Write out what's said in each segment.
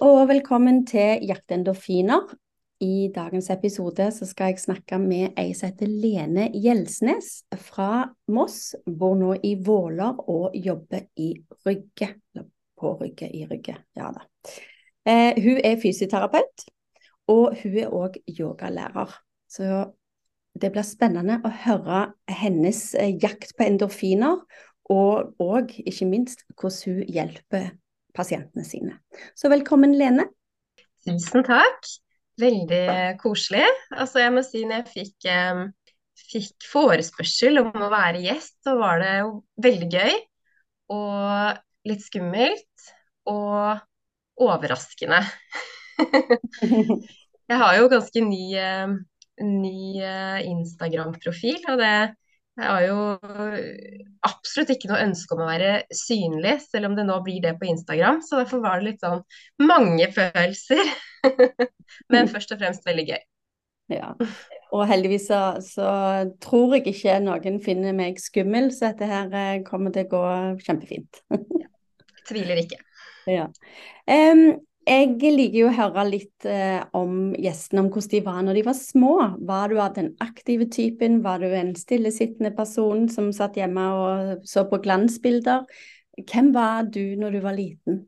og velkommen til Jakt endorfiner. I dagens episode skal jeg snakke med ei som heter Lene Gjelsnes fra Moss. Bor nå i Våler og jobber i Rygge. På Rygge, i Rygge, ja da. Eh, hun er fysioterapeut, og hun er òg yogalærer. Så det blir spennende å høre hennes eh, jakt på endorfiner, og, og ikke minst hvordan hun hjelper pasientene sine. Så velkommen, Lene. Tusen takk. Veldig koselig. Altså, jeg må si når jeg fikk, eh, fikk forespørsel om å være gjest, så var det jo veldig gøy. Og litt skummelt. Og overraskende. jeg har jo ganske ny, eh, ny eh, Instagram-profil, og det jeg har jo absolutt ikke noe ønske om å være synlig, selv om det nå blir det på Instagram. Så derfor var det litt sånn mange følelser. Men først og fremst veldig gøy. Ja, og heldigvis så, så, tror jeg ikke noen finner meg skummel, så dette her eh, kommer til å gå kjempefint. ja, tviler ikke. Ja. Um, jeg liker jo å høre litt eh, om gjestene, om hvordan de var når de var små. Var du av den aktive typen? Var du en stillesittende person som satt hjemme og så på glansbilder? Hvem var du når du var liten?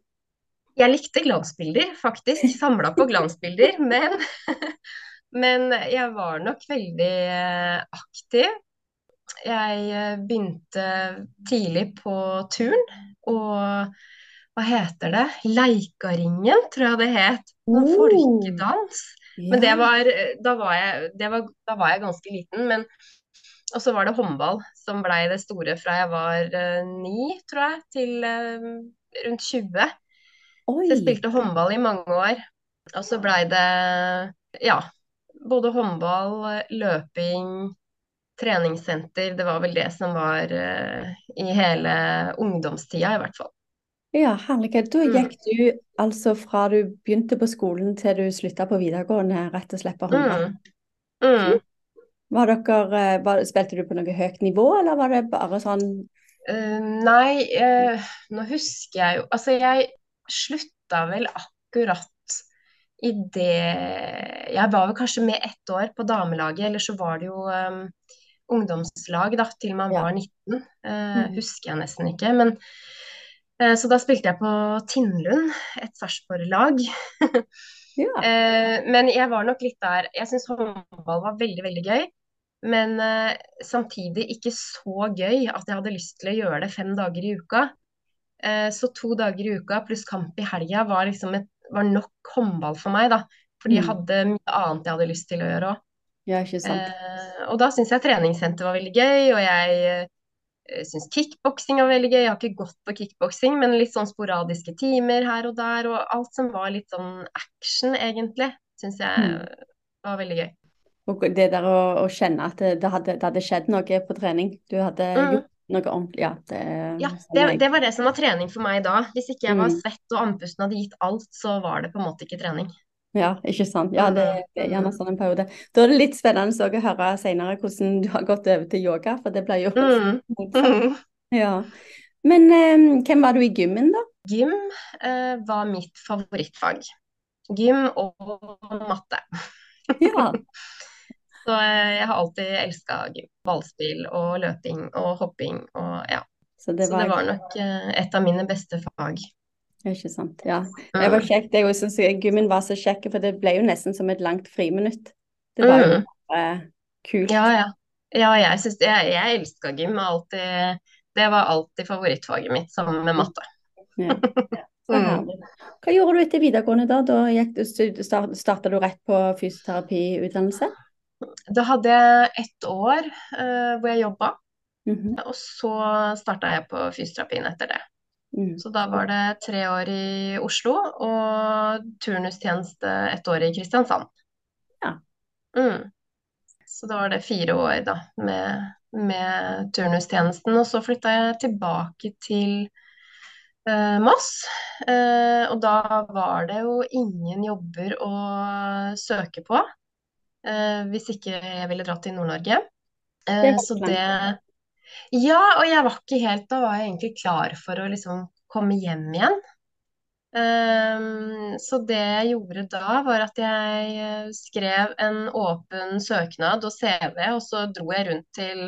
Jeg likte glansbilder, faktisk. Samla på glansbilder. Men, men, jeg var nok veldig eh, aktiv. Jeg eh, begynte tidlig på turn. og hva heter det, Leikaringen, tror jeg det het. Noen oh. folkedans. Yeah. Men det var, da var, jeg, det var, da var jeg ganske liten. men og så var det håndball som blei det store fra jeg var uh, ni, tror jeg, til uh, rundt 20. Oi. Så jeg spilte håndball i mange år. Og så blei det ja, både håndball, løping, treningssenter. Det var vel det som var uh, i hele ungdomstida, i hvert fall. Ja, herlighet. Da mm. gikk du altså fra du begynte på skolen til du slutta på videregående, rett og slett på håndball. Mm. Mm. Var dere, eh, var, spilte du på noe høyt nivå, eller var det bare sånn uh, Nei, uh, nå husker jeg jo Altså, jeg slutta vel akkurat i det Jeg var vel kanskje med ett år på damelaget, eller så var det jo um, ungdomslag da, til man ja. var 19. Uh, husker jeg nesten ikke. Men så da spilte jeg på Tinnlund, et Sarpsborg-lag. ja. Eh, men jeg var nok litt der Jeg syns håndball var veldig, veldig gøy. Men uh, samtidig ikke så gøy at jeg hadde lyst til å gjøre det fem dager i uka. Så to dager i uka pluss kamp i helga var, liksom et, var nok håndball for meg, da. Fordi mm. jeg hadde mye annet jeg hadde lyst til å gjøre òg. Ja, og da syns jeg treningssenter var veldig gøy, og jeg syns kickboksing var veldig gøy. Jeg har ikke gått på kickboksing, men litt sånn sporadiske timer her og der. Og alt som var litt sånn action, egentlig, syns jeg mm. var veldig gøy. Og det der å, å kjenne at det hadde, det hadde, skjedd noe på trening. Du hadde mm. gjort noe ordentlig. Ja, det, ja det, det, var det som var trening for meg da. Hvis ikke jeg var mm. svett og andpusten hadde gitt alt, så var det på en måte ikke trening. Ja, ikke sant. Ja, det, det er gjerne sånn en periode. Da er det litt spennende å høre senere hvordan du har gått over til yoga, for det blir jo mm. Ja. Men eh, hvem var du i gymmen, da? Gym eh, var mitt favorittfag. Gym og matte. Ja. Så eh, jeg har alltid elska gym. Ballspill og løping og hopping og ja. Så det var, Så det var nok eh, et av mine beste fag. Ikke sant. Ja. Det var kjekt. Jeg syns gymmen var så kjekk, for det ble jo nesten som et langt friminutt. Det var jo mm. kult. Ja, ja. ja jeg, synes, jeg, jeg elska gym. Alltid, det var alltid favorittfaget mitt sammen med matte. Ja. Mm. Hva gjorde du etter videregående da? Da du, starta du rett på fysioterapiutdannelse? Da hadde jeg ett år uh, hvor jeg jobba. Mm -hmm. Og så starta jeg på fysioterapien etter det. Mm. Så da var det tre år i Oslo og turnustjeneste ett år i Kristiansand. Ja. Mm. Så da var det fire år da med, med turnustjenesten. Og så flytta jeg tilbake til eh, Moss. Eh, og da var det jo ingen jobber å søke på eh, hvis ikke jeg ville dratt til Nord-Norge. Eh, så det ja, og jeg var ikke helt Da var jeg egentlig klar for å liksom komme hjem igjen. Um, så det jeg gjorde da, var at jeg eh, skrev en åpen søknad og CV, og så dro jeg rundt til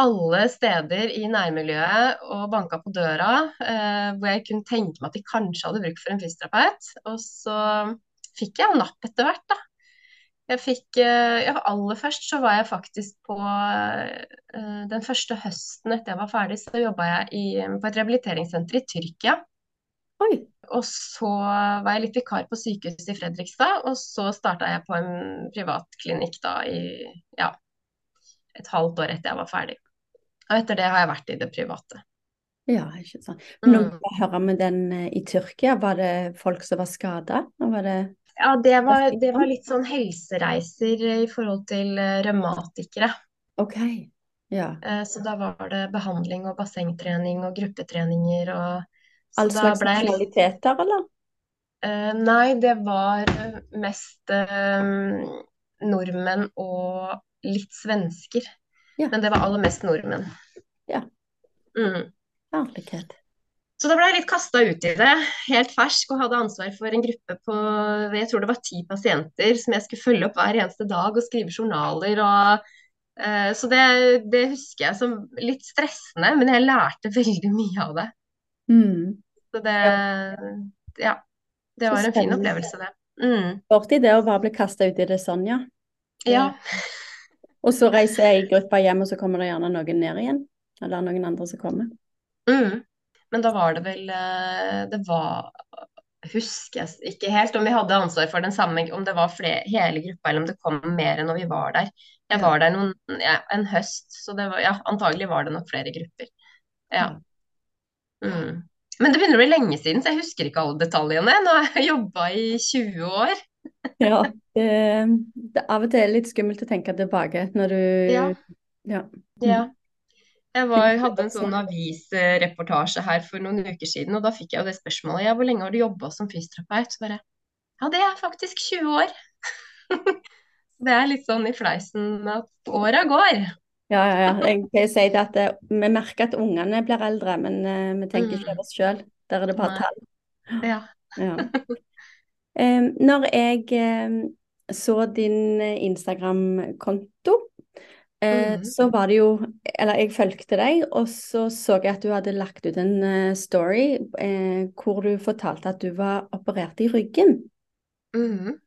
alle steder i nærmiljøet og banka på døra uh, hvor jeg kunne tenke meg at de kanskje hadde bruk for en fysioterapeut. Og så fikk jeg jo napp etter hvert, da. Jeg fikk uh, ja, Aller først så var jeg faktisk på uh, Den første høsten etter jeg var ferdig, så jobba jeg i, på et rehabiliteringssenter i Tyrkia. Oi. Og så var jeg litt vikar på sykehuset i Fredrikstad, og så starta jeg på en privatklinikk da i ja, et halvt år etter jeg var ferdig. Og etter det har jeg vært i det private. Ja, ikke sant. Men når du hører med den eh, i Tyrkia, var det folk som var skada? Ja, det var, det var, litt sånn helsereiser i forhold til eh, revmatikere. Ok, ja. Eh, så da var det behandling og bassengtrening og gruppetreninger og All slags kvaliteter, eller? Uh, nei, det var mest uh, nordmenn og litt svensker. Ja. Men det var aller mest nordmenn. Ja. Mm. Herlighet. Så da ble jeg litt kasta ut i det, helt fersk, og hadde ansvar for en gruppe på jeg tror det var ti pasienter som jeg skulle følge opp hver eneste dag og skrive journaler. og uh, Så det, det, husker jeg som litt stressende, men jeg lærte veldig mye av det. Mm. Så det Ja. Det var en fin opplevelse, det. Mm. Borti det å bare bli kasta ut i det sånn, ja. Ja. Og så reiser jeg i gruppa hjem, og så kommer det gjerne noen ned igjen. Eller noen andre som kommer. Mm. Men da var det vel eh, Det var Husker jeg ikke helt om vi hadde ansvar for den samme, om det var flere, hele gruppa, eller om det kom mer enn når vi var der. Jeg var der noen, ja, en høst, så det var, ja, antagelig var det nok flere grupper. Ja. Mm. Men det begynner å bli lenge siden, så jeg husker ikke alle detaljene. Nå har jeg jobba i 20 år. ja, det, det, av og til er litt skummelt å tenke tilbake når du Ja. ja. ja. Jeg var, hadde en sånn avisreportasje her for noen uker siden, og da fikk jeg jo det spørsmålet. Ja, hvor lenge har du jobba som fysioterapeut? Så bare Ja, det er faktisk 20 år. det er litt sånn i fleisen at åra går. Ja, ja, ja. Jeg kan si det at det, eh, Vi merker at ungene blir eldre, men uh, vi tenker ikke over oss sjøl. Der er det bare tall. Ja. ja. Når jeg um, så din Instagram-konto, mm. så var det jo Eller jeg fulgte deg, og så så jeg at du hadde lagt ut en story story hvor du fortalte at du var operert i ryggen. Mm.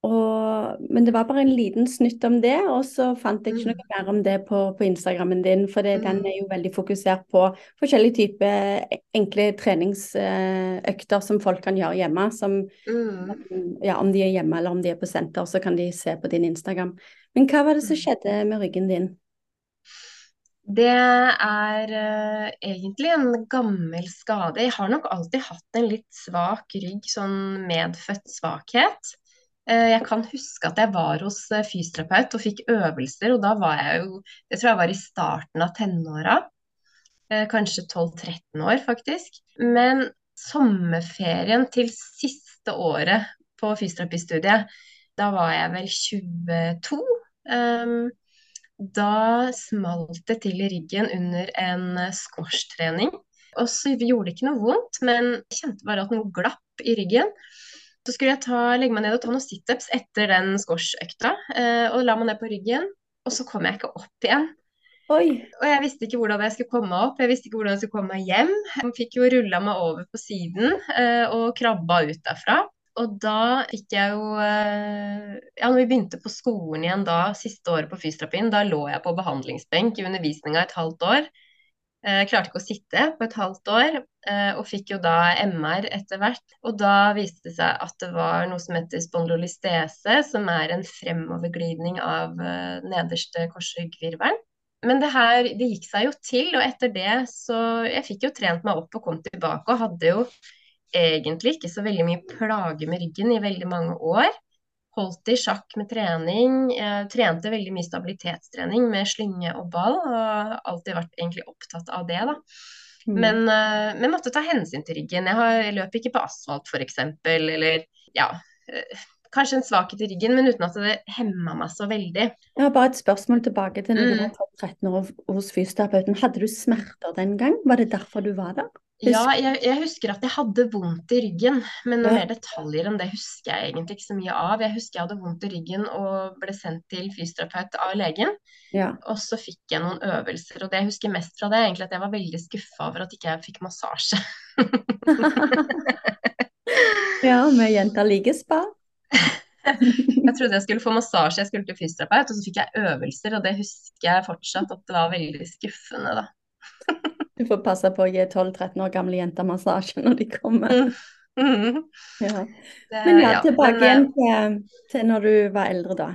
Og, men det var bare en liten snutt om det, og så fant jeg ikke mm. noe mer om det på, på Instagrammen din. For det, mm. den er jo veldig fokusert på forskjellige typer enkle treningsøkter som folk kan gjøre hjemme. Som, mm. ja, om de er hjemme eller om de er på senter, så kan de se på din Instagram. Men hva var det som mm. skjedde med ryggen din? Det er uh, egentlig en gammel skade. Jeg har nok alltid hatt en litt svak rygg, sånn medfødt svakhet. Eh, jeg kan huske at jeg var hos eh, fysioterapeut og fikk øvelser, og da var jeg jo Jeg tror jeg var i starten av tenåra. Eh, kanskje 12-13 år, faktisk. Men sommerferien til siste året på fysioterapistudiet, da var jeg vel 22. Ehm, da smalt det til i ryggen under en squashtrening. Og så gjorde det ikke noe vondt, men jeg kjente bare at noe glapp i ryggen. Så skulle jeg ta, legge meg ned og ta noen situps etter den squash-økta, eh, og la meg ned på ryggen. Og så kom jeg ikke opp igjen. Oi. Og jeg visste ikke hvordan jeg skulle komme meg opp, jeg visste ikke hvordan jeg skulle komme meg hjem. Jeg fikk jo rulla meg over på siden eh, og krabba ut derfra. Og da fikk jeg jo eh, Ja, når vi begynte på skolen igjen da, siste året på fysioterapien, da lå jeg på behandlingsbenk i undervisninga et halvt år. Jeg eh, klarte ikke å sitte på et halvt år, eh, og fikk jo da MR etter hvert. Og da viste det seg at det var noe som heter spondylolistese, som er en fremoverglidning av eh, nederste korsryggvirvelen. Men det her, det gikk seg jo til, og etter det så Jeg fikk jo trent meg opp og kom tilbake, og hadde jo egentlig ikke så veldig mye plager med ryggen i veldig mange år holdt i sjakk med trening. Jeg trente veldig mye stabilitetstrening med slynge og ball, og alltid vært egentlig opptatt av det, da. Mm. Men men, vi måtte ta hensyn til ryggen. Jeg, har, jeg løper ikke på asfalt, f.eks., eller ja uh, Kanskje en svakhet i ryggen, men uten at det hemma meg så veldig. Jeg har bare et spørsmål tilbake til når du mm. var 13 år hos fysioterapeuten. Hadde du smerter den gang? Var det derfor du var der? Ja, jeg, jeg husker at jeg hadde vondt i ryggen, men noen Ja. mer detaljer enn det husker jeg egentlig ikke så mye av. Jeg husker jeg hadde vondt i ryggen og ble sendt til fysioterapeut av legen. Ja. Og så fikk jeg noen øvelser, og det jeg husker mest fra det, er egentlig at jeg var veldig skuffa over at ikke jeg fikk massasje. ja, vi jenter liker spa. Jeg trodde jeg skulle få massasje, jeg skulle til fysioterapeut, og så fikk jeg øvelser, og det husker jeg fortsatt at det var veldig skuffende, da. Du får passe på å gi 12-13 år gamle jenter massasje når de kommer. Mm. Mm. Ja. Det, Men ja, tilbake igjen til, til når du var eldre, da.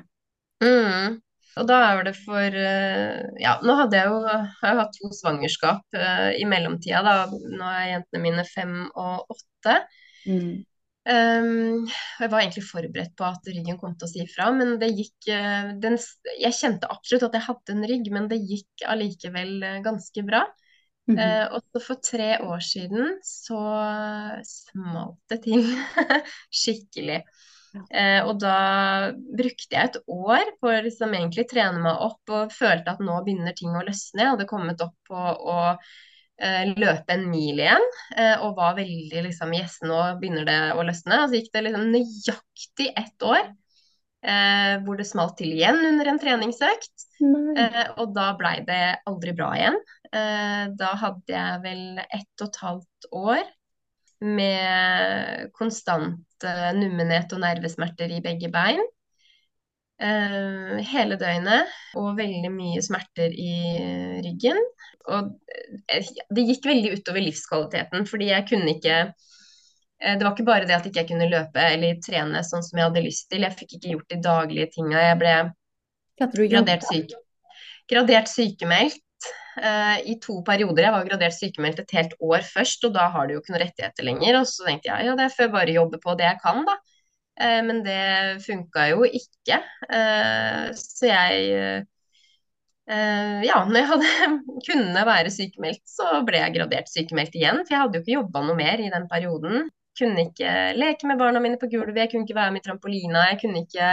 Mm. Og da er det for eh, Ja, nå hadde jeg jo, har hatt to svangerskap uh, i mellomtida, da. Nå er jentene mine fem og åtte. Mm. Um, jeg var egentlig forberedt på at ryggen kom til å si ifra, men det gikk eh, den, Jeg kjente absolutt at jeg hadde en rygg, men det gikk allikevel eh, ganske bra. Mhm. Eh, og så for tre år siden så smalt det til skikkelig. Eh, og da brukte jeg et år på å liksom egentlig trene meg opp og følte at nå begynner ting å løsne. Jeg hadde kommet opp på å eh, løpe en mil igjen eh, og var veldig liksom Yes, nå begynner det å løsne. Og så gikk det liksom nøyaktig ett år eh, hvor det smalt til igjen under en treningsøkt. Eh, og da blei det aldri bra igjen. Eh, da hadde jeg vel ett og et halvt år med konstant eh, nummenhet og nervesmerter i begge bein. Eh, hele døgnet, og veldig mye smerter i ryggen. Og det gikk veldig utover livskvaliteten, fordi jeg kunne ikke det var ikke bare det at ikke jeg kunne løpe eller trene sånn som jeg hadde lyst til. Jeg fikk ikke gjort de daglige tinga. Jeg ble gradert, syk, gradert sykemeldt i to perioder. Jeg var gradert sykemeldt et helt år først, og da har du jo ikke noen rettigheter lenger. Og så tenkte jeg ja, det får jeg bare jobbe på det jeg kan, da. Eh, men det funka jo ikke. Eh, så jeg eh, ja, når jeg hadde, kunne være sykemeldt, så ble jeg gradert sykemeldt igjen. For jeg hadde jo ikke jobba noe mer i den perioden. Kunne ikke leke med barna mine på gulvet, jeg kunne ikke være med i trampolina. Jeg kunne ikke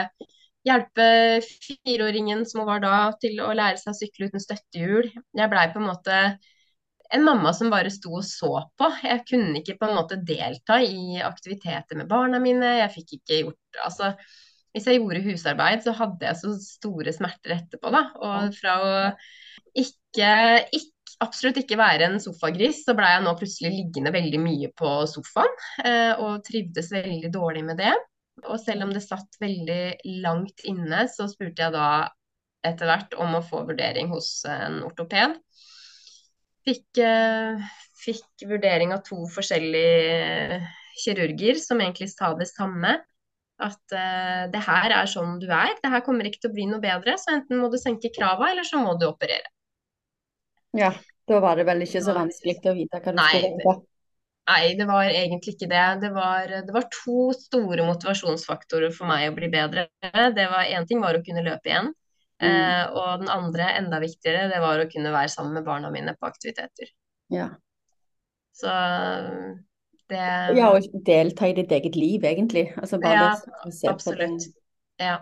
hjelpe fireåringen som hun var da, til å lære seg å sykle uten støttehjul. Jeg blei på en måte en mamma som bare sto og så på. Jeg kunne ikke på en måte delta i aktiviteter med barna mine. Jeg fikk ikke gjort Altså, hvis jeg gjorde husarbeid, så hadde jeg så store smerter etterpå, da. Og fra å ikke, ikke absolutt ikke være en sofagris, så blei jeg nå plutselig liggende veldig mye på sofaen. eh, Og trivdes veldig dårlig med det. Og selv om det satt veldig langt inne, så spurte jeg da etter hvert om å få vurdering hos en ortoped. Fikk, eh, fikk vurdering av to forskjellige kirurger som egentlig sa det samme. At eh, det her er sånn du er, det her kommer ikke til å bli noe bedre. Så enten må du senke krava, eller så må du operere. Ja, da var det vel ikke så vanskelig å vite hva du Nei, skulle gjøre. Nei, det var egentlig ikke det. Det var, det var to store motivasjonsfaktorer for meg å bli bedre. Det var Én ting var å kunne løpe igjen. Mm. Eh, og den andre, enda viktigere, det var å kunne være sammen med barna mine på aktiviteter. Ja. Så det ja, og delta i ditt eget liv, egentlig. Altså bare Ja, se på absolutt. Ja.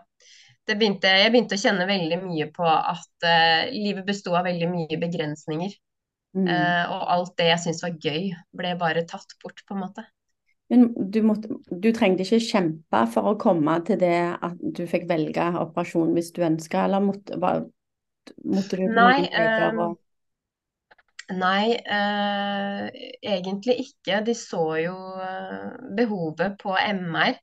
Det begynte, jeg begynte å kjenne veldig mye på at uh, livet besto av veldig mye begrensninger. Mm. Eh, og alt det jeg syntes var gøy, ble bare tatt bort, på en måte. Men du, måtte, du trengte ikke kjempe for å komme til det at du fikk velge operasjon hvis du ønska, eller måtte, var, måtte du Nei, og Nei, eh, egentlig ikke. De så jo eh, behovet på MR.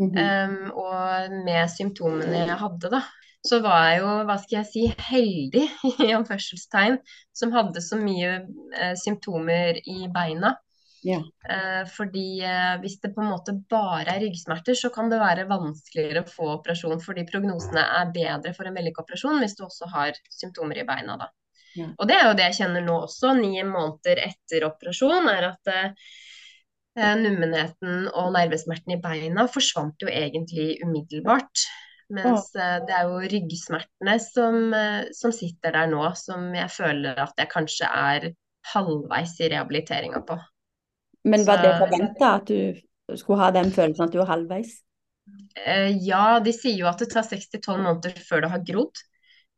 Mhm. Um, og med symptomene jeg hadde, da, så var jeg jo, hva skal jeg si, heldig, i anførselstegn, som hadde så mye eh, symptomer i beina. Ja. Eh, fordi eh, hvis det på en måte bare er ryggsmerter, så kan det være vanskeligere å få operasjon, fordi prognosene er bedre for en vellykket operasjon hvis du også har symptomer i beina, da. Ja. Og det er jo det jeg kjenner nå også, ni måneder etter operasjon, er at eh, Nummenheten og nervesmerten i beina forsvant jo egentlig umiddelbart. Mens eh, det er jo ryggsmertene som, eh, som sitter der nå, som jeg føler at jeg kanskje er halvveis i rehabiliteringa på. Men var det forventa at du skulle ha den følelsen at du var halvveis? Eh, ja, de sier jo at det tar 6-12 måneder før det har grodd.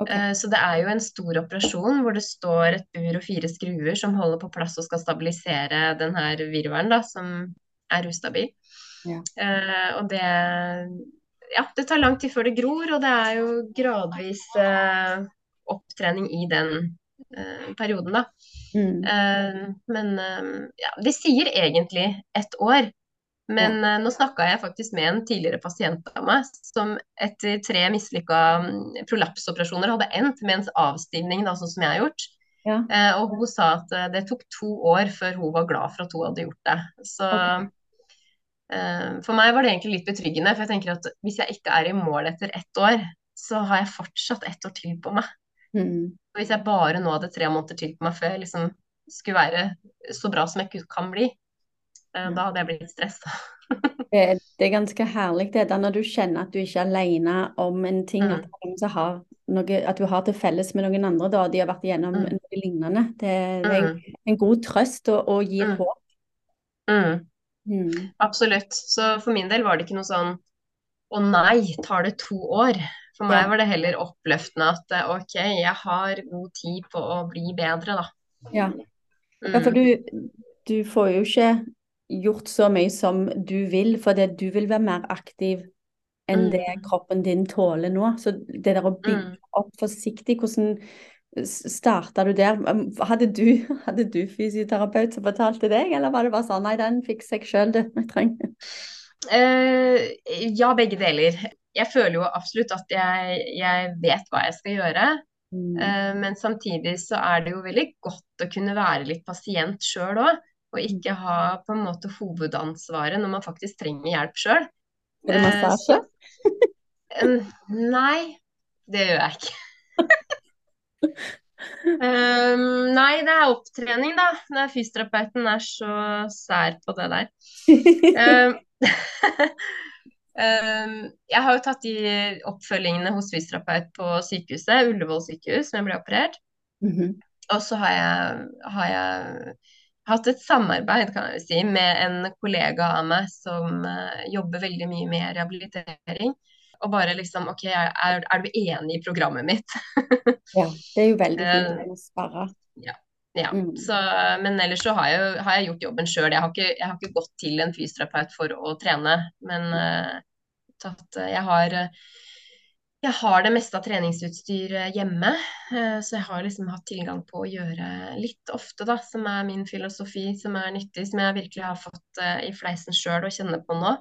Ok. Eh, Så det er jo en stor operasjon hvor det står et bur og fire skruer som holder på plass og skal stabilisere den her virvelen da, som er ustabil. Ja. Og det Ja, det tar lang tid før det gror, og det er jo gradvis eh, opptrening i den eh, perioden, da. Mm. Eh, men eh, ja, de sier egentlig ett år. Men eh, nå snakka jeg faktisk med en tidligere pasient av meg som etter tre mislykka mm, prolapsoperasjoner hadde endt med en avstivning, da, sånn som jeg har gjort. Ja. Eh, og hun sa at det tok to år før hun var glad for at hun hadde gjort det. Så Ok. Eh, for meg var det egentlig litt betryggende, for jeg tenker at hvis jeg ikke er i mål etter ett år, så har jeg fortsatt ett år til på meg. Mm. Hvis jeg bare nå hadde tre måneder til på meg før jeg liksom skulle være så bra som jeg kan bli, eh, da hadde jeg blitt stressa. Det, det er ganske herlig det der når du kjenner at du ikke er alene om en ting, Mm. at, noe, at du har til felles med noen andre, da, de har vært igjennom Mm. noe lignende. Det, det er en, en god trøst og, og gir Mm. håp. Mm. Mm. Absolutt. Så for min del var det ikke noe sånn å nei, tar det to år? For meg var det heller oppløftende at ok, jeg har god tid på å bli bedre, da. Ja. Ja, for Mm. du, du får jo ikke gjort så mye som du vil, for det, du vil være mer aktiv enn det Mm. kroppen din tåler nå. Så det der å bygge Mm. opp forsiktig, hvordan starta du der? Um, Hadde du, hadde du fysioterapeut som fortalte deg, eller var det bare sånn nei, den fikser jeg sjøl, det Jeg trenger Uh, ja, begge deler. Jeg føler jo absolutt at jeg, jeg vet hva jeg skal gjøre. Mm. Uh, men samtidig så er det jo veldig godt å kunne være litt pasient sjøl òg. Og ikke ha på en måte hovedansvaret når man faktisk trenger hjelp sjøl. Får du massasje? nei, det gjør jeg ikke. Um, nei, det er opptrening, da. Når fysioterapeuten er så sær på det der. Um, um, jeg har jo tatt de oppfølgingene hos fysioterapeut på sykehuset, Ullevål sykehus, som jeg ble operert. Mhm. Og så har jeg, har jeg hatt et samarbeid kan jeg si, med en kollega av meg som uh, jobber veldig mye med rehabilitering. Og bare liksom OK, er, er du enig i programmet mitt? Ja, det er jo veldig Eh, fint å sparre. Ja. Mm. Så, men ellers så har jeg, jo- har jeg gjort jobben sjøl. Jeg, jeg har ikke gått til en fysioterapeut for å trene. Men uh, tatt, eh, jeg har eh, jeg har det meste av treningsutstyr eh, hjemme, eh, så jeg har liksom hatt tilgang på å gjøre litt ofte, da, som er min filosofi, som er nyttig, som jeg virkelig har fått eh, i fleisen sjøl å kjenne på nå.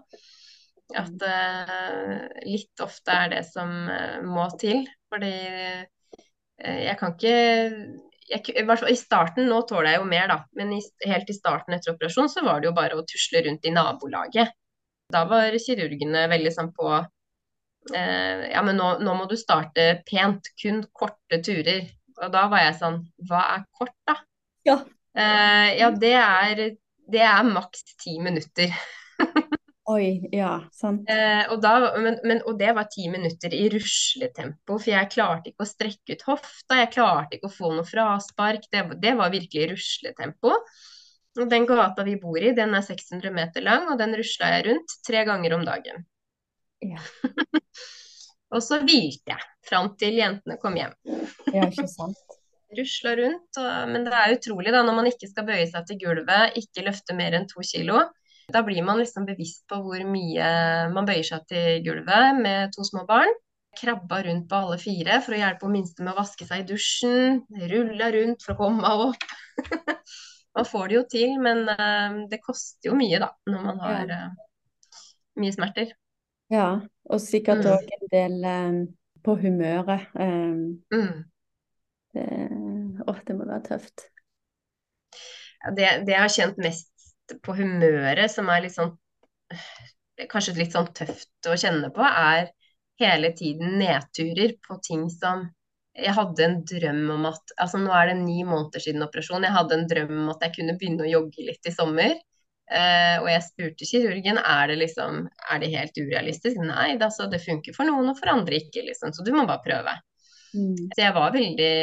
At uh, litt ofte er det som eh, må til. Fordi eh, jeg kan ikke jeg, i I starten, nå tåler jeg jo mer, da, men i, helt i starten etter operasjon så var det jo bare å tusle rundt i nabolaget. Da var kirurgene veldig sånn på eh, Ja, men nå, nå må du starte pent, kun korte turer. Og da var jeg sånn Hva er kort, da? Ja. Eh, ja, det er, det er maks ti minutter. Oi, ja, sant. Eh, og, da, men, men, og det var ti minutter i rusletempo, for jeg klarte ikke å strekke ut hofta, jeg klarte ikke å få noe fraspark. Det, det var virkelig rusletempo. Og den gata vi bor i, den er 600 meter lang, og den rusla jeg rundt tre ganger om dagen. Ja. Og så hvilte jeg fram til jentene kom hjem. Ja, ikke sant. Rusla rundt, og, men det er utrolig da, når man ikke skal bøye seg til gulvet, ikke løfte mer enn to kilo. Da blir man liksom bevisst på hvor mye man bøyer seg til gulvet med to små barn. Krabba rundt på alle fire for å hjelpe hun minste med å vaske seg i dusjen. Rulla rundt for å komme meg opp. man får det jo til, men eh, det koster jo mye da, når man har eh, mye smerter. Ja, og sikkert Mm. en del um, på humøret. Um, Mm. det, å, det må være tøft. Ja, Det, det jeg har kjent mest på humøret, som er litt sånn Kanskje litt sånn tøft å kjenne på, er hele tiden nedturer på ting som Jeg hadde en drøm om at Altså nå er det ni måneder siden operasjon. Jeg hadde en drøm om at jeg kunne begynne å jogge litt i sommer. Eh, og jeg spurte kirurgen er det liksom, er det helt urealistisk. Nei, det, altså, det funker for noen og for andre ikke, liksom. Så du må bare prøve. Mm. Så jeg var veldig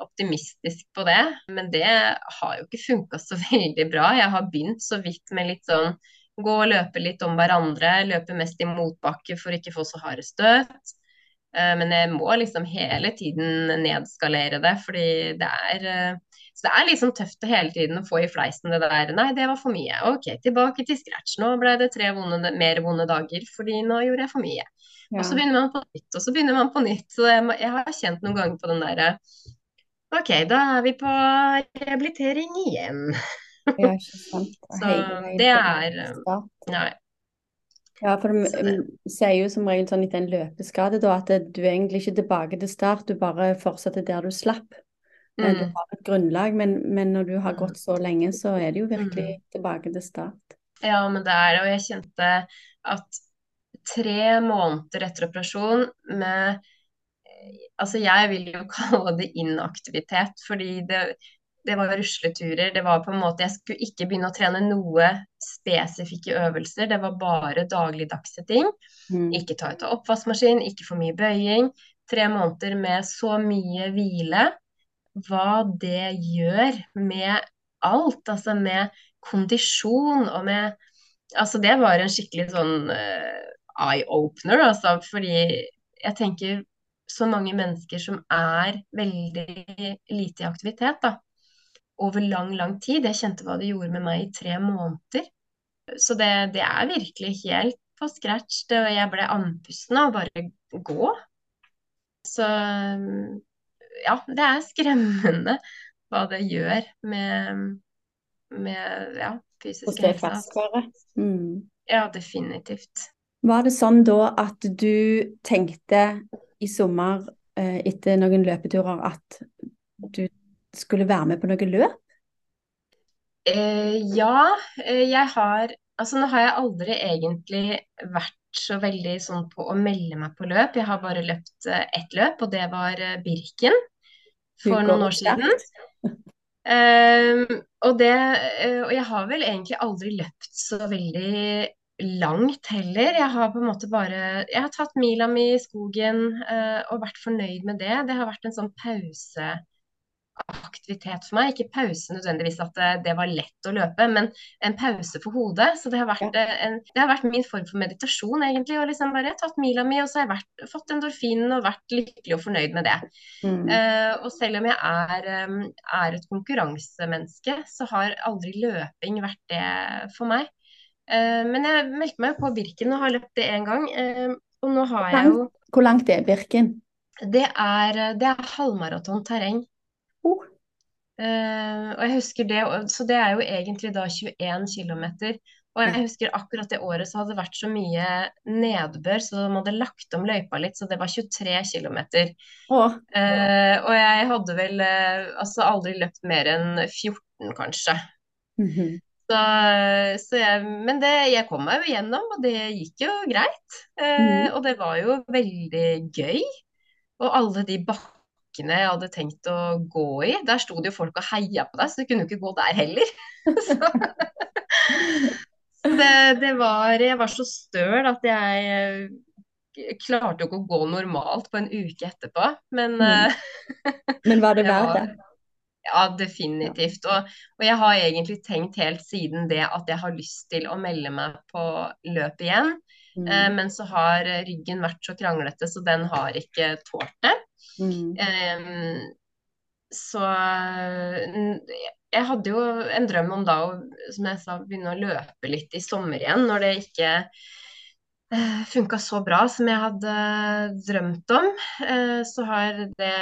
optimistisk på det, men det har jo ikke funka så veldig bra. Jeg har begynt så vidt med litt sånn gå og løpe litt om hverandre, løpe mest i motbakke for ikke få så harde støt. Eh, men jeg må liksom hele tiden nedskalere det, fordi det er eh, så det er liksom tøft hele tiden å få i fleisen det der Nei, det var for mye. Ok, tilbake til scratch. Nå ble det tre vonde, mer vonde dager fordi nå gjorde jeg for mye. Ja. Og så begynner man på nytt, og så begynner man på nytt. Så jeg, jeg har kjent noen ganger på den derre OK, da er vi på rehabilitering igjen. Ja, ikke sant. så det er Nei. Ja, for de sier jo som regel sånn etter en løpeskade da, at du er egentlig ikke tilbake til start, du bare fortsetter der du slapp. Eh, mm. Du har et grunnlag, men, men, når du har mm. gått så lenge, så er det jo virkelig mm. tilbake til start. Ja, men det er det, og jeg kjente at tre måneder etter operasjon med Altså, jeg vil jo kalle det inaktivitet, fordi det, det var rusleturer. Det var på en måte Jeg skulle ikke begynne å trene noe spesifikke øvelser. Det var bare dagligdagse ting. Mm. Ikke ta ut av oppvaskmaskin, ikke for mye bøying. Tre måneder med så mye hvile. Hva det gjør med alt. Altså med kondisjon og med Altså, det var en skikkelig sånn uh, eye-opener, altså. Fordi jeg tenker så mange mennesker som er veldig lite i aktivitet da, over lang, lang tid. Jeg kjente hva det gjorde med meg i tre måneder. Så det, det er virkelig helt på scratch. Det, jeg ble andpusten av å bare gå. Så ja, det er skremmende hva det gjør med, med ja, fysisk helse. Mm. Ja, definitivt. Var det sånn da at du tenkte i sommer eh, etter noen løpeturer at du skulle være med på noe løp? Eh, ja, eh, jeg har Altså nå har jeg aldri egentlig vært så veldig sånn på å melde meg på løp. Jeg har bare løpt eh, ett løp, og det var Birken for noen år siden. Um, og, det, og jeg har vel egentlig aldri løpt så veldig langt heller. Jeg har på en måte bare Jeg har tatt mila mi i skogen uh, og vært fornøyd med det. Det har vært en sånn pauseaktivitet for meg. Ikke pause nødvendigvis at det, det, var lett å løpe, men en pause for hodet. Så det har vært, en, det har vært min form for meditasjon, egentlig. Og liksom bare tatt mila mi, og så har jeg vært, fått endorfinen og vært lykkelig og fornøyd med det. Mm. Uh, og selv om jeg er, um, er et konkurransemenneske, så har aldri løping vært det for meg. Eh, men jeg meldte meg på Birken og har løpt det én gang. Eh, og nå har jeg jo Hvor langt er Birken? Det er, det er halvmaraton terreng. Oh. Og jeg husker det, Så det er jo egentlig da 21 km. Og jeg husker akkurat det året så hadde det vært så mye nedbør, så de hadde lagt om løypa litt, så det var 23 km. Oh. Uh, og jeg hadde vel eh, altså aldri løpt mer enn 14, kanskje. Mm -hmm. Så, så jeg, men det, jeg kom meg jo gjennom, og det gikk jo greit. Eh, mm. Og det var jo veldig gøy. Og alle de bakkene jeg hadde tenkt å gå i, der sto det jo folk og heia på deg, så du kunne jo ikke gå der heller. så, det, det, var Jeg var så støl at jeg eh, klarte jo ikke å gå normalt på en uke etterpå, men mm. Eh, men var det verdt det? Ja, definitivt. Og, og, jeg har egentlig tenkt helt siden det at jeg har lyst til å melde meg på løp igjen. Mm. Eh, men så har ryggen vært så kranglete, så den har ikke tålt det. Mm. Eh, så jeg hadde jo en drøm om da å som jeg sa, begynne å løpe litt i sommer igjen, når det ikke Eh, funka så bra som jeg hadde drømt om, eh, så har det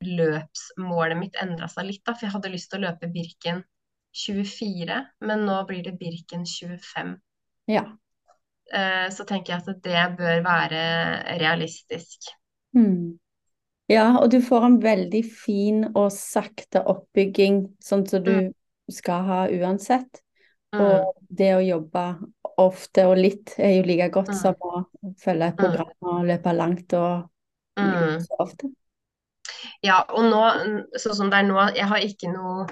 løpsmålet mitt endra seg litt. da, For jeg hadde lyst til å løpe Birken 24, men nå blir det Birken 25. Ja. Eh, så tenker jeg at det bør være realistisk. Mm. Ja, og du får en veldig fin og sakte oppbygging, sånn som du mm. skal ha uansett. Mm. Og det å jobbe ofte og litt er jo like godt mm. som å følge et mm. program og løpe langt og mm. så ofte. Ja, og nå, sånn som det er nå, jeg har ikke noe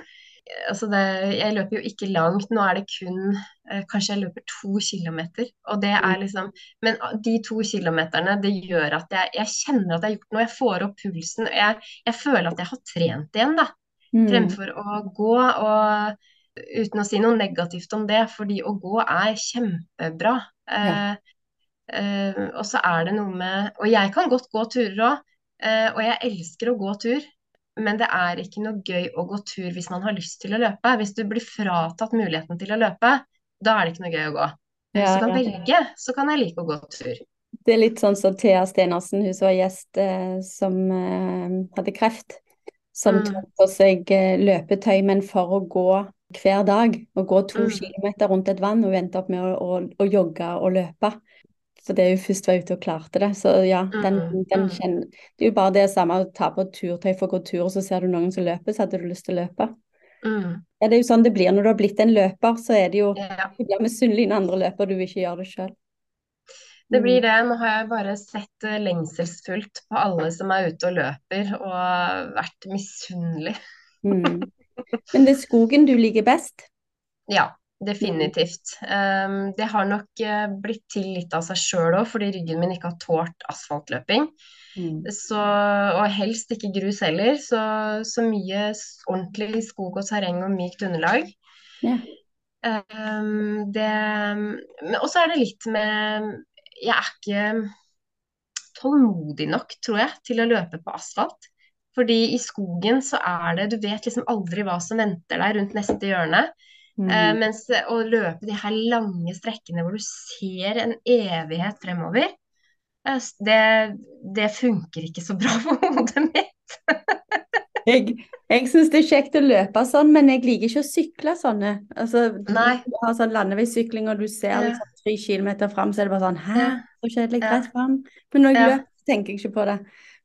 altså det, Jeg løper jo ikke langt, nå er det kun eh, Kanskje jeg løper to kilometer. Og det er mm. liksom Men de to kilometerne, det gjør at jeg, jeg kjenner at jeg har gjort noe. Jeg får opp pulsen. Jeg, jeg føler at jeg har trent igjen, da. Mm. Fremfor å gå. og uten å si noe negativt om det, fordi å gå er kjempebra. Ja. Eh, Eh, og så er det noe med Og jeg kan godt gå turer òg, og jeg elsker å gå tur. Men det er ikke noe gøy å gå tur hvis man har lyst til å løpe. Hvis du blir fratatt muligheten til å løpe, da er det ikke noe gøy å gå. Hvis Ja, du kan velge, så kan jeg like å gå tur. Det er litt sånn som Thea Stenersen, hun som var gjest eh, som eh, hadde kreft. Som Mm. tok på seg eh, løpetøy, men for å gå hver dag. Og gå to Mm. kilometer rundt et vann, og hun endte opp med å, å, å jogge og løpe. Fordi hun først var ute og klarte det. Så ja, den, Mm, den mm. kjenner Det er jo bare det samme å ta på turtøy for å gå tur, og så ser du noen som løper, så hadde du lyst til å løpe. Mm. Ja, det er jo sånn det blir når du har blitt en løper, så er det jo Ja. Du blir misunnelig når andre løper, du vil ikke gjøre det sjøl. Det blir det. Nå har jeg bare sett eh, lengselsfullt på alle som er ute og løper, og vært misunnelig. Mm. Men det er skogen du liker best? Ja, definitivt. Um, det har nok eh, blitt til litt av seg sjøl òg, fordi ryggen min ikke har tålt asfaltløping. Mm. Så, og helst ikke grus heller. Så, så mye ordentlig skog og terreng og mykt underlag. Yeah. Um, det Og så er det litt med Jeg er ikke tålmodig nok, tror jeg, til å løpe på asfalt. Fordi i skogen så er det Du vet liksom aldri hva som venter deg rundt neste hjørne. Eh, Mm. mens å løpe de her lange strekkene hvor du ser en evighet fremover, eh, det, det funker ikke så bra for hodet mitt. Jeg, jeg syns det er kjekt å løpe sånn, men jeg liker ikke å sykle sånne. Altså, Nei. Du har sånn landeveissykling, og du ser liksom tre kilometer fram, så er det bare sånn Hæ, så kjedelig, rett fram. Men når jeg Ja. løper, tenker jeg ikke på det.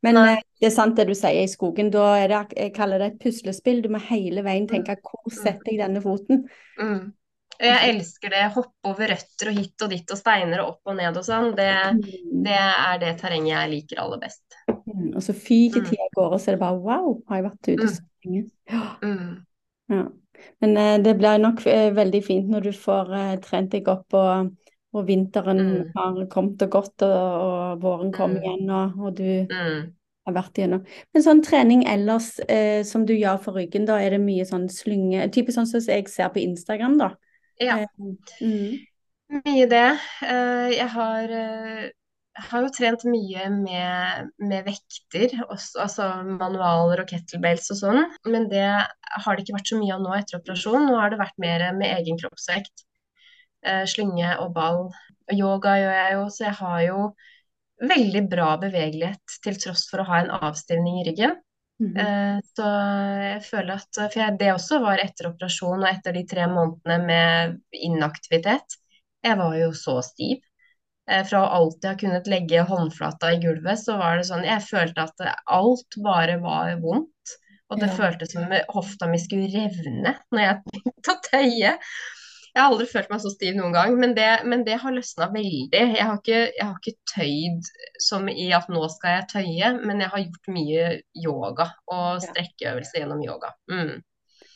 Men Nei. eh, det er sant det du sier i skogen. Da er det, jeg kaller det et puslespill. Du må hele veien Mm. tenke hvor setter jeg denne foten? Mm. Jeg elsker det. Hoppe over røtter og hit og dit og steiner og opp og ned og sånn. Det, Mm. det er det terrenget jeg liker aller best. Mm. Og så fyker Mm. tida av gårde, så er det bare wow, har jeg vært ute Mm. så lenge? Ja. Mm. Ja. Men eh, det blir nok eh, veldig fint når du får trent deg opp, og, og vinteren Mm. har kommet og gått, og, og våren kom Mm. igjen, og, og du Mm. har vært igjennom. Men sånn trening ellers eh, som du gjør for ryggen, da er det mye sånn slynge Typisk sånn som jeg ser på Instagram, da. Ja. Eh, mm. Mye det. Uh, Jeg har, eh, har jo trent mye med, med vekter, også, altså manualer og kettlebells og sånn. Men det har det ikke vært så mye av nå etter operasjon. Nå har det vært mer med egen kroppsvekt. Eh, Slynge og ball. Yoga gjør jeg jo, så jeg har jo veldig bra bevegelighet til tross for å ha en avstivning i ryggen. Mm -hmm. Så jeg føler at For det også var etter operasjon og etter de tre månedene med inaktivitet. Jeg var jo så stiv. Eh, Fra å alltid ha kunnet legge håndflata i gulvet, så var det sånn Jeg følte at alt bare var vondt. Og det Ja. føltes som om hofta mi skulle revne når jeg begynte å tøye. Jeg har aldri følt meg så stiv noen gang, men det, men det har løsna veldig. Jeg har, ikke, jeg har ikke tøyd som i at nå skal jeg tøye, men jeg har gjort mye yoga og strekkeøvelser gjennom yoga. Mm.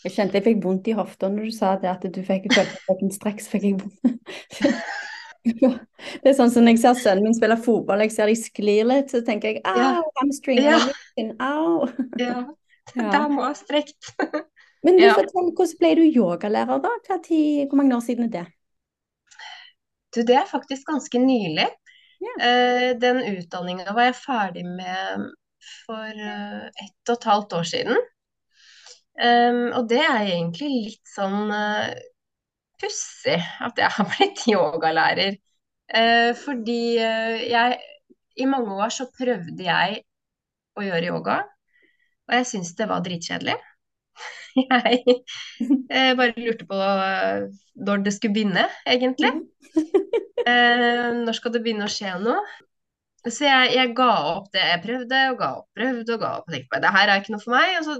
Jeg kjente jeg fikk vondt i hofta når du sa det, at du fikk en strekk, så fikk jeg vondt. Det er sånn som når jeg ser sønnen min spille fotball, jeg ser de sklir litt, så tenker jeg au, hamstring, au. Ja, Ja. der må jeg ha strekt. Men du Ja. fortell, hvordan ble du yogalærer da? Tid, hvor mange år siden er det? Du, det er faktisk ganske nylig. Ja. Eh, den utdanninga var jeg ferdig med for eh, ett og et halvt år siden. Um, og det er egentlig litt sånn uh, pussig at jeg har blitt yogalærer. Eh, fordi eh, jeg I mange år så prøvde jeg å gjøre yoga, og jeg syntes det var dritkjedelig. Jeg eh, bare lurte på eh, når det skulle begynne, egentlig. Eh, når skal det begynne å skje noe? Så jeg, jeg ga opp det jeg prøvde, og ga opp, prøvde og ga opp. Og tenkte på, det her er ikke noe for meg. Og så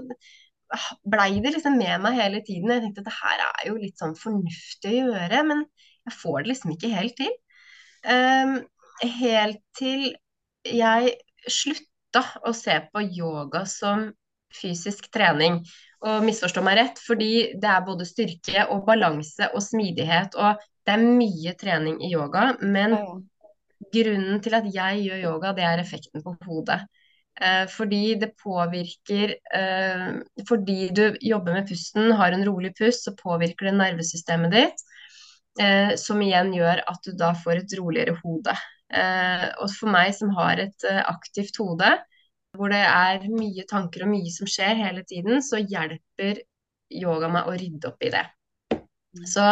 ah, blei det liksom med meg hele tiden. Jeg tenkte at det her er jo litt sånn fornuftig å gjøre, men jeg får det liksom ikke helt til. Um, helt til jeg slutta å se på yoga som fysisk trening. Og misforstå meg rett, fordi det er både styrke og balanse og smidighet, og det er mye trening i yoga, men grunnen til at jeg gjør yoga, det er effekten på hodet. Eh, fordi det påvirker eh, Fordi du jobber med pusten, har en rolig pust, så påvirker det nervesystemet ditt. Eh, som igjen gjør at du da får et roligere hode. Eh, og for meg som har et eh, aktivt hode, hvor det er mye tanker og mye som skjer hele tiden, så hjelper yoga meg å rydde opp i det. Så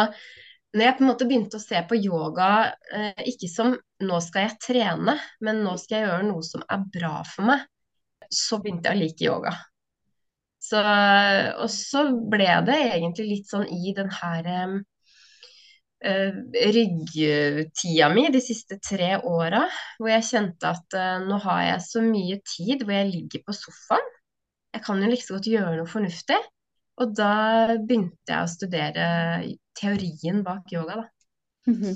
når jeg på en måte begynte å se på yoga eh, ikke som nå skal jeg trene, men nå skal jeg gjøre noe som er bra for meg, så begynte jeg å like yoga. Så, og så ble det egentlig litt sånn i den her uh, ryggtida mi de siste tre åra, hvor jeg kjente at uh, nå har jeg så mye tid hvor jeg ligger på sofaen. Jeg kan jo like så godt gjøre noe fornuftig. Og da begynte jeg å studere teorien bak yoga, da. Mm -hmm.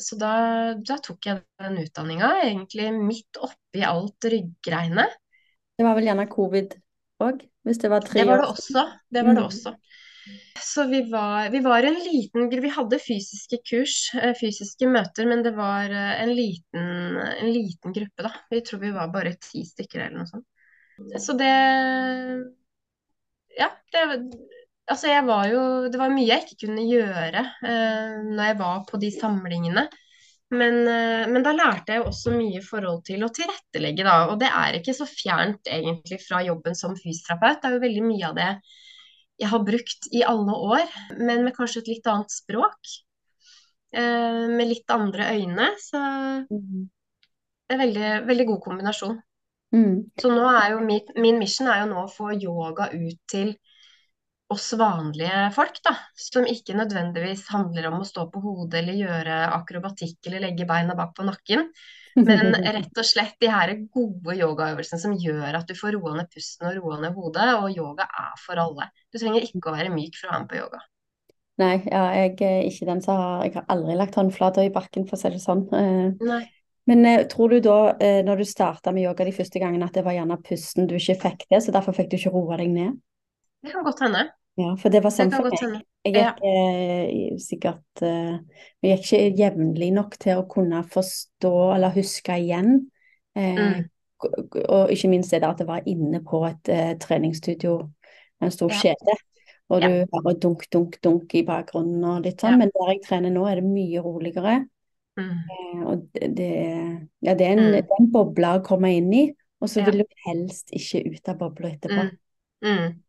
så da, da, tok jeg den utdanninga egentlig midt oppi alt ryggreiene. Det var vel gjerne covid òg, hvis det var tre år? Det var det også. Det var det mm. også. Så vi var, vi var, en liten Vi hadde fysiske kurs, eh, fysiske møter, men det var eh, en liten, en liten gruppe, da. Vi tror vi var bare ti stykker eller noe sånt. Så det Ja, det Altså, jeg var jo Det var mye jeg ikke kunne gjøre eh, når jeg var på de samlingene. Men, eh, men, da lærte jeg også mye forhold til å tilrettelegge, da. Og det er ikke så fjernt egentlig fra jobben som fysioterapeut. Det er jo veldig mye av det jeg har brukt i alle år, men med kanskje et litt annet språk. Eh, med litt andre øyne. Så mm. det er en veldig, veldig god kombinasjon. Mm. Så nå er jo mitt, min mission er jo nå å få yoga ut til oss vanlige folk, da. Som ikke nødvendigvis handler om å stå på hodet eller gjøre akrobatikk eller legge beina bak på nakken. Men rett og slett de her gode yogaøvelsene som gjør at du får roa ned pusten og roa ned hodet. Og yoga er for alle. Du trenger ikke å være myk for å være med på yoga. Nei, ja, jeg er ikke den som har Jeg har aldri lagt håndflata i bakken, for å si det sånn. Eh, Nei. Men eh, tror du da, eh, når du starta med yoga de første gangene, at det var gjerne pusten du ikke fikk til, så derfor fikk du ikke roa deg ned? Det kan godt hende. Ja, for det var sånn for meg. Jeg gikk ja. eh, sikkert eh, Jeg gikk ikke jevnlig nok til å kunne forstå eller huske igjen. Eh, mm. Og ikke minst det der at det var inne på et eh, treningsstudio en stor ja. kjede. Og du ja. hører dunk, dunk, dunk i bakgrunnen og litt sånn. Men der jeg trener nå, er det mye roligere. Mm. Eh, og det, ja, det, er en, mm. en boble å komme inn i. Og så vil du helst ikke ut av bobla etterpå. Mm.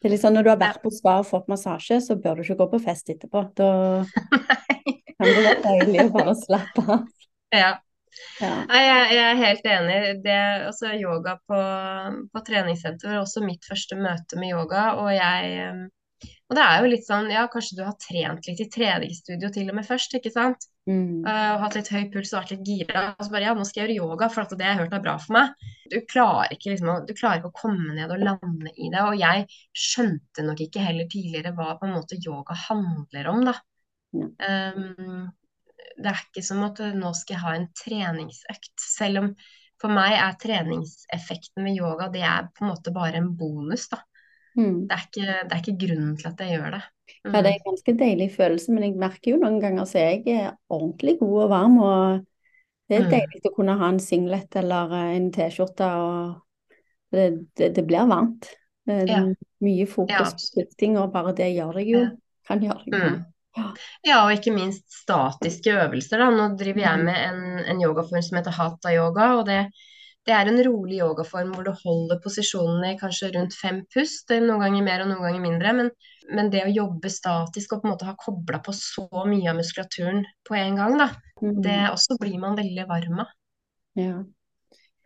Det er liksom Når du har vært på spa og fått massasje, så bør du ikke gå på fest etterpå. Da kan det være deilig å bare slappe av. Ja. ja. Jeg, jeg, er helt enig. Det, altså, yoga på, på treningssenter var også mitt første møte med yoga. Og jeg og det er jo litt sånn, ja, kanskje du har trent litt i treningsstudio til og med først, ikke sant. Mm. Uh, hatt litt høy puls og vært litt gira. Og så bare ja, nå skal jeg gjøre yoga, for at det jeg har hørt er bra for meg. Du klarer, ikke, liksom, du klarer ikke å komme ned og lande i det. Og jeg skjønte nok ikke heller tidligere hva på en måte yoga handler om, da. Mm. Um, det er ikke som at nå skal jeg ha en treningsøkt. Selv om for meg er treningseffekten ved yoga det er på en måte bare en bonus, da. Mm. Det, er ikke, det, er ikke, grunnen til at jeg gjør det. Mm. Ja, det er en ganske deilig følelse, men jeg merker jo noen ganger så er ordentlig god og varm. Og det er mm. deilig å kunne ha en singlet eller eh, en T-skjorte, og det, det, det, blir varmt. Ja. Mye fokus på skifting, og bare det gjør deg jo. Kan gjøre deg mm. Ja, og ikke minst statiske øvelser. Da. Nå driver jeg mm. med en, en yogaform som heter hatha-yoga. og det det er en rolig yogaform hvor du holder posisjonene i kanskje rundt fem pust, noen ganger mer og noen ganger mindre. Men, men det å jobbe statisk og på en måte ha kobla på så mye av muskulaturen på en gang, da, mm. det også blir man veldig varm av. Ja.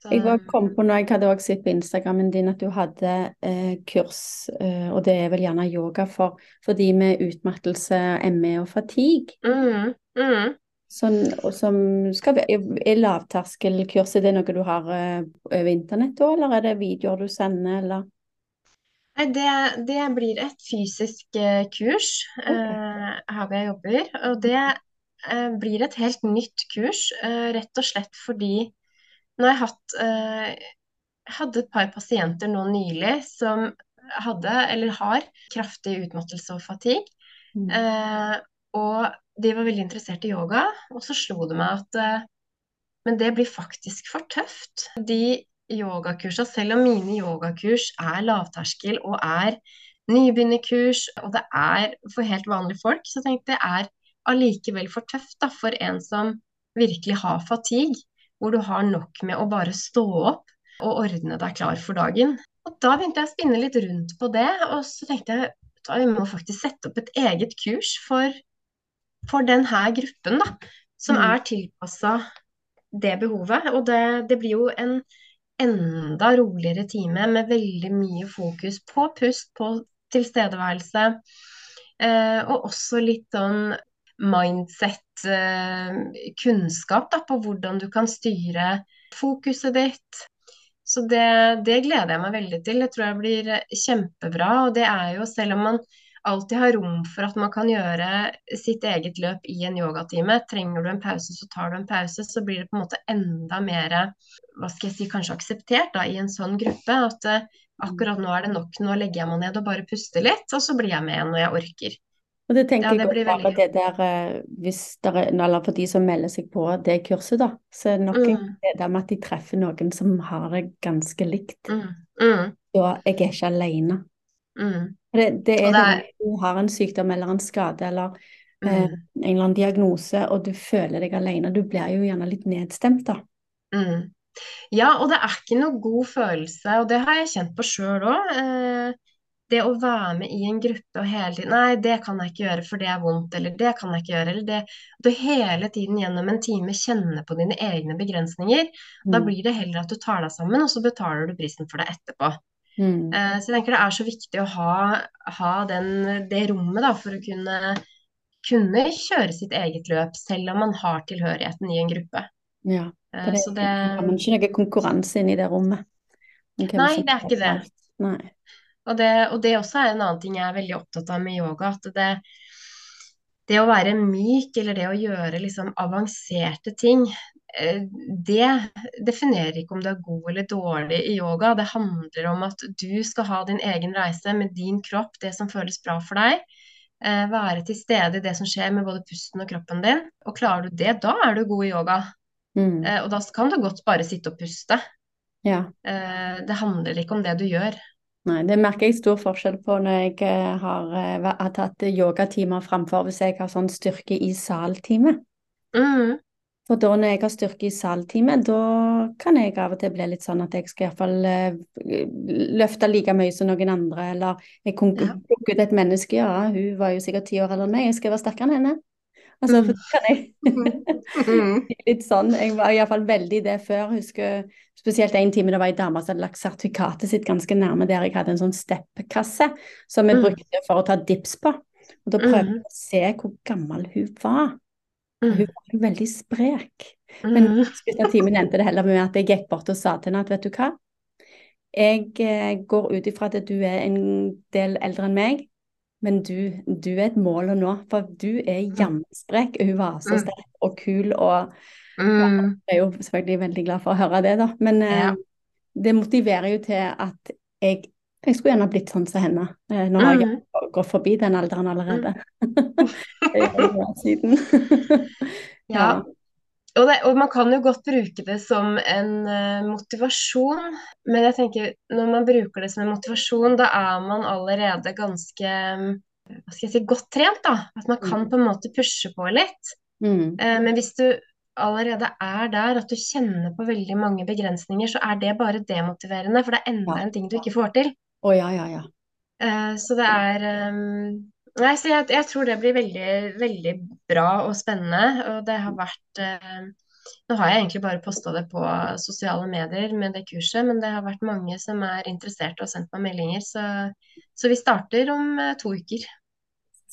Jeg var kom på når jeg hadde også sett på Instagrammen din at du hadde eh, kurs, eh, og det er vel gjerne yoga for, for de med utmattelse, ME og fatigue. Mm, mm. Sånn, som skal Er lavterskelkurset det noe du har uh, over internett òg, eller er det videoer du sender, eller? Nei, det, det blir et fysisk uh, kurs okay. uh, her hvor jeg jobber. Og det blir et helt nytt kurs, rett og slett fordi nå har jeg hatt jeg hadde et par pasienter nå nylig som hadde, eller har, kraftig utmattelse og fatigue. Mm. og de var veldig interessert i yoga, og så slo det meg at uh, Men det blir faktisk for tøft. De yogakursene, selv om mine yogakurs er lavterskel og er nybegynnerkurs, og det er for helt vanlige folk, så tenkte jeg det er allikevel for tøft da, for en som virkelig har fatigue, hvor du har nok med å bare stå opp og ordne deg klar for dagen. Og da begynte jeg å spinne litt rundt på det, og så tenkte jeg at vi må faktisk sette opp et eget kurs for, for denne gruppen, da. Som Mm. er tilpassa det behovet. Og det, det blir jo en enda roligere time med veldig mye fokus på pust, på tilstedeværelse. Eh, og også litt sånn mindset, eh, kunnskap da, på hvordan du kan styre fokuset ditt. Så det, det gleder jeg meg veldig til. Det tror jeg blir kjempebra. Og det er jo, selv om man alltid har rom for at man kan gjøre sitt eget løp i en yogatime, trenger du en pause, så tar du en pause, så blir det på en måte enda mer hva skal jeg si, kanskje akseptert da, i en sånn gruppe. At uh, akkurat nå er det nok, nå legger jeg meg ned og bare puster litt, og så blir jeg med når jeg orker. Og det tenker Ja, det jeg bare veldig det der eh, hvis der er, eller for de som melder seg på det kurset, da, så er det nok Mm, det der med at de treffer noen som har det ganske likt. mm, mm, Og jeg er ikke alene. Mm, Det, det er det når du har en sykdom eller en skade eller eh, mm, en eller annen diagnose, og du føler deg alene. Du blir jo gjerne litt nedstemt, da. mm. Ja, og det er ikke noe god følelse, og det har jeg kjent på sjøl òg. Eh, det å være med i en gruppe og hele tiden Nei, det kan jeg ikke gjøre, for det er vondt, eller det kan jeg ikke gjøre, eller det du hele tiden gjennom en time kjenner på dine egne begrensninger. Da Mm. blir det heller at du tar deg sammen, og så betaler du prisen for det etterpå. Mm. Eh, så jeg tenker det er så viktig å ha, ha den, det rommet da, for å kunne, kunne kjøre sitt eget løp, selv om man har tilhørigheten i en gruppe. Ja. Eh, det så det har man ikke noe konkurranse inn i det rommet. Nei, det er ikke det. Og det, og det også er en annen ting jeg er veldig opptatt av med yoga. At det, det å være myk, eller det å gjøre liksom avanserte ting, det definerer ikke om du er god eller dårlig i yoga. Det handler om at du skal ha din egen reise med din kropp, det som føles bra for deg. Eh, Være til stede i det som skjer med både pusten og kroppen din. Og klarer du det, da er du god i yoga. Mm. Eh, Og da kan du godt bare sitte og puste. Ja. Eh, Det handler ikke om det du gjør. Nei, det merker jeg stor forskjell på når jeg har, har tatt yogatimer framfor hvis jeg har sånn styrke i sal-time. Mm, For da når jeg har styrke i sal-time, da kan jeg av og til bli litt sånn at jeg skal iallfall uh, løfte like mye som noen andre, eller jeg Ja. ut et menneske, ja, hun var jo sikkert ti år eldre enn meg, jeg skal være sterkere enn henne. Altså, Mm. for da kan jeg mm, litt sånn. Jeg var iallfall veldig det før. Husker spesielt en time det var ei dame som hadde lagt sertifikatet sitt ganske nærme der jeg hadde en sånn steppkasse som jeg Mm. brukte for å ta dips på. Og da prøvde vi jeg å se hvor gammel hun var. Mm, Hun var jo veldig sprek. Men mm, slutten av timen endte det heller med at jeg gikk bort og sa til henne at vet du hva, jeg eh, går ut ifra at du er en del eldre enn meg, men du, du er et mål å nå, for du er jamsprek. Hun var så Mm. sterk og kul, og mm. jeg er jo selvfølgelig veldig glad for å høre det, da. Men eh, Ja. det motiverer jo til at jeg, jeg skulle gjerne blitt sånn som henne. Eh, nå har jeg Mm. gått forbi den alderen allerede. er år siden. Ja. Og, det, og man kan jo godt bruke det som en eh, motivasjon, men jeg tenker når man bruker det som en motivasjon, da er man allerede ganske mm, hva skal jeg si, godt trent, da. At man kan på en måte pushe på litt. Mm. Eh, men hvis du allerede er der at du kjenner på veldig mange begrensninger, så er det bare demotiverende, for det er enda en ting du ikke får til. Å ja, ja, ja. Eh, så det er um, Nei, så jeg, jeg tror det blir veldig, veldig bra og spennende. Og det har vært eh, Nå har jeg egentlig bare posta det på sosiale medier med det kurset, men det har vært mange som er interessert og har sendt meg meldinger. Så, så vi starter om eh, to uker.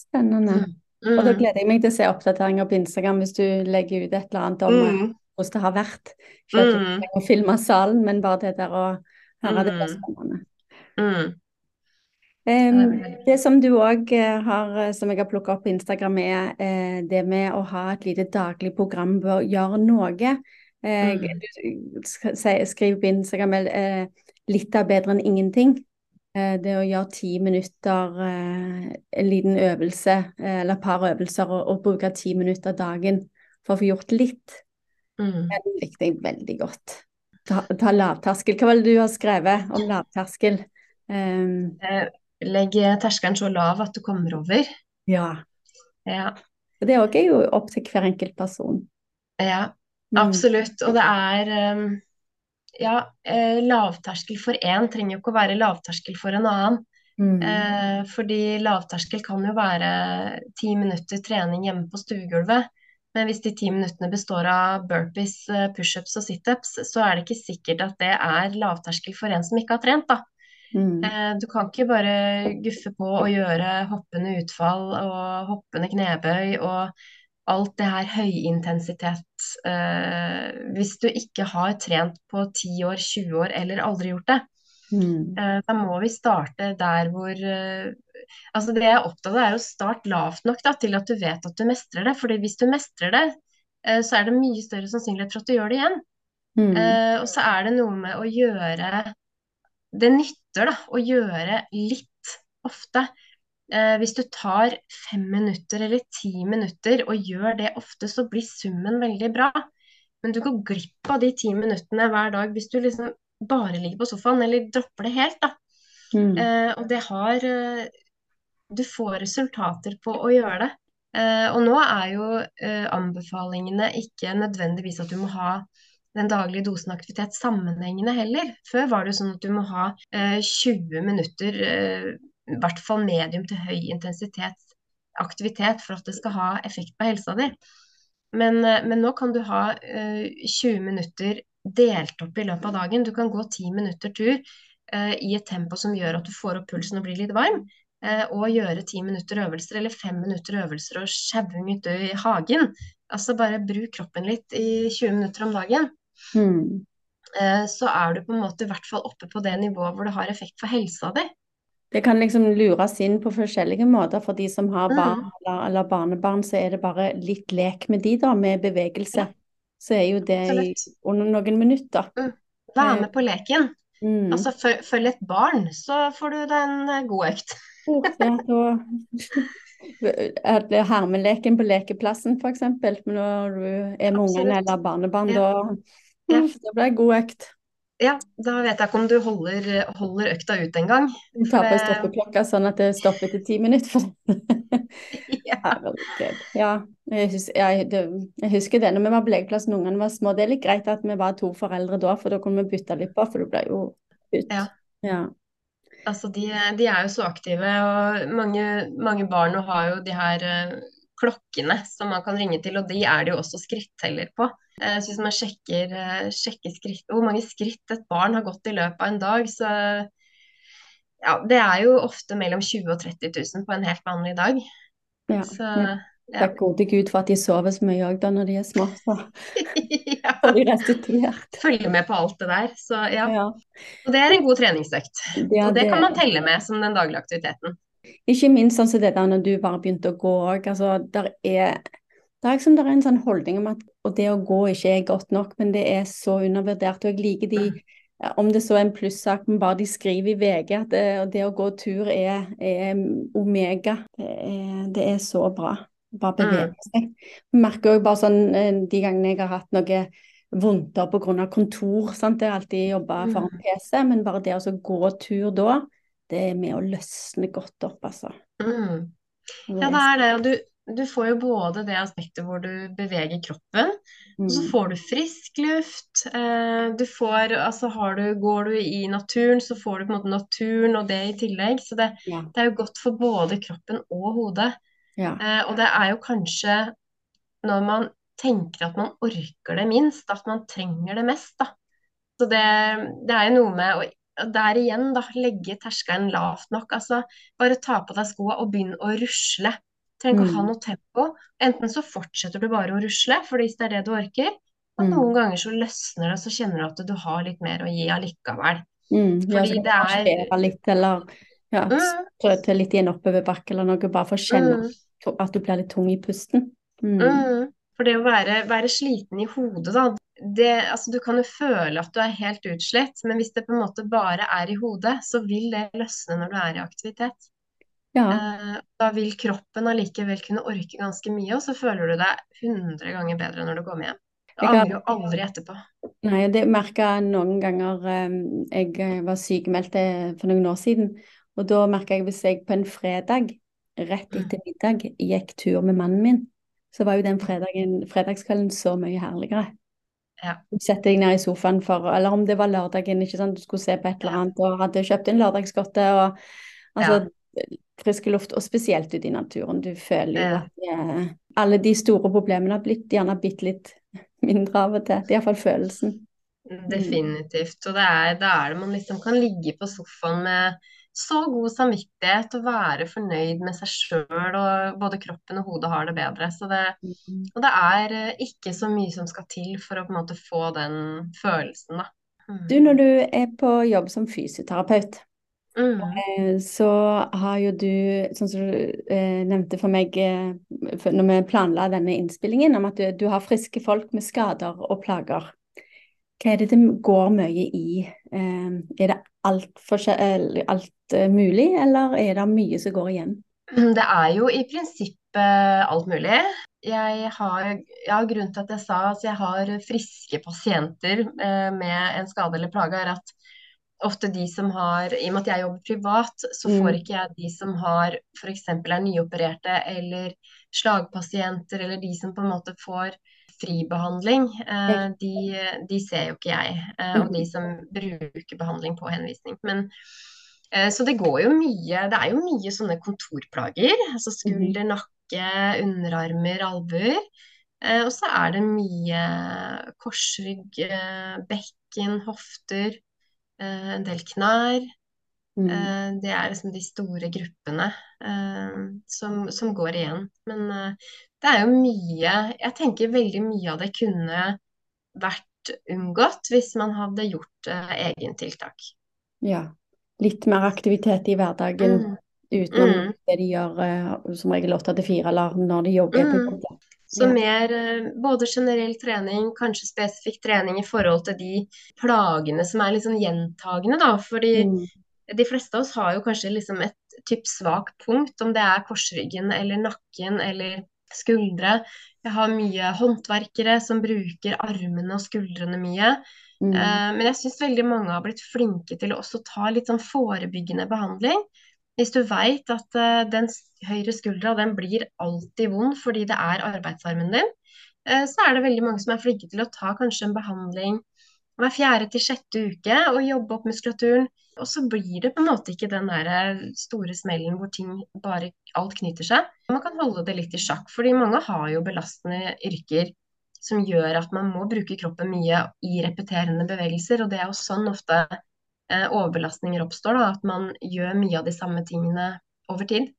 Spennende. Mm. Og da Mm. gleder jeg meg til å se oppdateringer på Instagram hvis du legger ut et eller annet om eh, Mm. hvordan det har vært. Ikke at du Mm. trenger å filme salen, men bare det der å høre det blir Mm. spennende. Mm. Det som du òg har, eh, som jeg har plukka opp på Instagram, er eh, det med å ha et lite daglig program bør gjøre noe. Eh, Mm. du skriver på Instagram eh, litt er bedre enn ingenting. Eh, det å gjøre ti minutter, eh, en liten øvelse eh, eller et par øvelser, og, og bruke ti minutter dagen for å få gjort litt, Mm. det likte jeg veldig godt. Ta, ta lavterskel. Hva var det du har skrevet om lavterskel? Eh, Legg terskelen så lav at du kommer over. ja. Ja. Og det òg er jo opp til hver enkelt person. Ja, Mm. absolutt. Og det er um, Ja, eh, lavterskel for én trenger jo ikke å være lavterskel for en annen. Mm. Eh, fordi lavterskel kan jo være ti minutter trening hjemme på stuegulvet. Men hvis de ti minuttene består av burpees, eh, pushups og situps, så er det ikke sikkert at det er lavterskel for en som ikke har trent, da. Mm. Eh, Du kan ikke bare guffe på og gjøre hoppende utfall og hoppende knebøy og alt det her høyintensitet eh, hvis du ikke har trent på 10 år, 20 år eller aldri gjort det. Mm. Eh, da må vi starte der hvor Altså det jeg er opptatt av, er å starte lavt nok da, til at du vet at du mestrer det. fordi hvis du mestrer det, så er det mye større sannsynlighet for at du gjør det igjen. Mm. Og så er det noe med å gjøre Det nytter da, å gjøre litt ofte. Eh, hvis du tar fem minutter eller ti minutter og gjør det ofte, så blir summen veldig bra. Men du går glipp av de ti minuttene hver dag hvis du liksom bare ligger på sofaen eller dropper det helt, da. Mm. Eh, og det har eh, Du får resultater på å gjøre det. Eh, og nå er jo eh, anbefalingene ikke nødvendigvis at du må ha den daglige dosen aktivitet sammenhengende heller. Før var det sånn at du må ha eh, 20 minutter, eh, i hvert fall medium til høy intensitet aktivitet for at det skal ha effekt på helsa di. Men, eh, men nå kan du ha eh, 20 minutter delt opp i løpet av dagen. Du kan gå 10 minutter tur eh, i et tempo som gjør at du får opp pulsen og blir litt varm. eh, og gjøre 10 minutter øvelser eller 5 minutter øvelser og sjauing ute i hagen. Altså bare bruk kroppen litt i 20 minutter om dagen. Mm. Eh, så er du på en måte i hvert fall oppe på det nivået hvor det har effekt for helsa di. Det kan liksom lures inn på forskjellige måter. For de som har Mm. barn eller, eller barnebarn, så er det bare litt lek med de, da, med bevegelse. Så er jo det i, under noen minutter. Vær med på leken. Mm. Altså følg, et barn, så får du deg en eh, god økt. Ja, da er Hermeleken på lekeplassen, eksempel. Når du er med ungene eller barnebarn, Ja. da, Ja. Det blir det god økt. Ja, da vet jeg ikke om du holder, holder økta ut en gang. Du tar på stoppeklokka sånn at det stopper etter ti minutter. Ja. Ja, jeg husker, jeg, det, jeg husker det når vi var på lekeplassen ungene var små. Det er litt greit at vi var to foreldre da, for da kunne vi bytte litt på, for det ble jo ut. Ja. Ja. Altså, de, de er jo så aktive, og mange, mange barn har jo de her eh, klokkene som man kan ringe til, og de er det jo også skritteller på. Eh, så hvis man sjekker, eh, sjekker skritt, hvor mange skritt et barn har gått i løpet av en dag, så ja, det er jo ofte mellom 20 000 og 30 000 på en helt vanlig dag. Ja. Så ja. ja. Takk gode Gud for at de sover så mye òg da når de er små, så ja. de restituert. Følge med på alt det der. Så ja. Ja. Og det er en god treningsøkt. Ja, Og det kan man telle med som den daglige aktiviteten. Ikke minst sånn som det der når du bare begynte å gå òg. Altså, der er, det er liksom der er en sånn holdning om at og det å gå ikke er godt nok, men det er så undervurdert. Og jeg liker de Om det så er en plussak, men bare de skriver i VG at det, det å gå tur er, er omega. Det er, det er så bra. Bare bevege seg. Jeg merker òg bare sånn eh, de gangene jeg har hatt noe vondter pga. kontor. Sant? Jeg har alltid jobba Mm. foran PC, men bare det å gå tur da, det er med å løsne godt opp, altså. Mm. Ja, det er det. Og du, du får jo både det aspektet hvor du beveger kroppen, og så Mm. får du frisk luft. Eh, du får, altså har du, går du i naturen, så får du på en måte naturen og det i tillegg. Så det, Ja. det er jo godt for både kroppen og hodet. Ja. Eh, og det er jo kanskje når man tenker at man orker det minst, at man trenger det mest, da. Så det, det er jo noe med å der igjen, da, legge terskelen lavt nok. Altså, bare ta på deg skoa og begynn å rusle. Trenger ikke å ha Mm. noe tempo. Enten så fortsetter du bare å rusle, for hvis det er det du orker, og Mm. noen ganger så løsner det, så kjenner du at du har litt mer å gi allikevel. Mm. Fordi ja, det er- litt, eller ja, Mm. strø til litt i en oppoverbakke eller noe, bare for å kjenne Mm. at du blir litt tung i pusten. Mm. Mm. For det å være, være sliten i hodet, da det, altså, Du kan jo føle at du er helt utslitt, men hvis det på en måte bare er i hodet, så vil det løsne når du er i aktivitet. Ja. Eh, da vil kroppen allikevel kunne orke ganske mye, og så føler du deg 100 ganger bedre når du kommer hjem. Du angrer jo aldri etterpå. Nei, det merka noen ganger eh, Jeg eh, var sykemeldt eh, for noen år siden, og da merka jeg hvis jeg på en fredag rett etter middag gikk tur med mannen min, så var jo den fredagen, fredagskvelden så mye herligere. Ja. Du setter deg ned i sofaen for Eller om det var lørdagen, ikke sant, du skulle se på et eller annet og hadde kjøpt en lørdagsgodte og altså frisk luft, og spesielt ute i naturen. Du føler jo Ja. at eh, alle de store problemene har blitt gjerne bitte litt mindre av og til. Det er iallfall følelsen. Definitivt. Og det er, da er det man liksom kan ligge på sofaen med så god samvittighet og være fornøyd med seg sjøl, og både kroppen og hodet har det bedre. Så det, og det er eh, ikke så mye som skal til for å på en måte få den følelsen, da. Mm. Du, når du er på jobb som fysioterapeut, Mm. eh, så har jo du, sånn som du eh, nevnte for meg eh, når vi planla denne innspillingen, om at du, du har friske folk med skader og plager. Hva er det det går mye i? Er det alt, forskjell- alt mulig, eller er det mye som går igjen? Det er jo i prinsippet alt mulig. Jeg har, ja, grunnen til at jeg sa at jeg har friske pasienter med en skade eller plage, er at ofte de som har I og med at jeg jobber privat, så Mm. får ikke jeg de som har f.eks. er nyopererte eller slagpasienter, eller de som på en måte får fribehandling. Eh, de, de ser jo ikke jeg. Eh, og de som bruker behandling på henvisning. Men Eh, Så det går jo mye Det er jo mye sånne kontorplager. Altså skulder, nakke, underarmer, albuer. Eh, Og så er det mye korsrygg, bekken, hofter, en del knær. Mm. Eh, Det er liksom de store gruppene eh, som, som går igjen. Men eh, det er jo mye Jeg tenker veldig mye av det kunne vært unngått hvis man hadde gjort eh, egentiltak. Ja. Litt mer aktivitet i hverdagen Mm. Utenom Mm. det de gjør eh, som regel åtte til fire, eller når de jobber på Mm. jobb. Så mer eh, både generell trening, kanskje spesifikk trening i forhold til de plagene som er litt sånn gjentagende, da. Fordi Mm. de fleste av oss har jo kanskje liksom et typ svakt punkt, om det er korsryggen eller nakken eller skuldre. Jeg har mye håndverkere som bruker armene og skuldrene mye. Mm. Eh, Men jeg syns veldig mange har blitt flinke til å også ta litt sånn forebyggende behandling. Hvis du veit at eh, den høyre skuldra den blir alltid vond fordi det er arbeidsarmen din, eh, så er det veldig mange som er flinke til å ta kanskje en behandling hver fjerde til sjette uke og jobbe opp muskulaturen. Og så blir det på en måte ikke den der eh, store smellen hvor ting bare alt knyter seg. Man kan holde det litt i sjakk, fordi mange har jo belastende yrker som gjør at man må bruke kroppen mye i repeterende bevegelser. Og det er jo sånn ofte overbelastninger oppstår, da, at man gjør mye av de samme tingene over tid.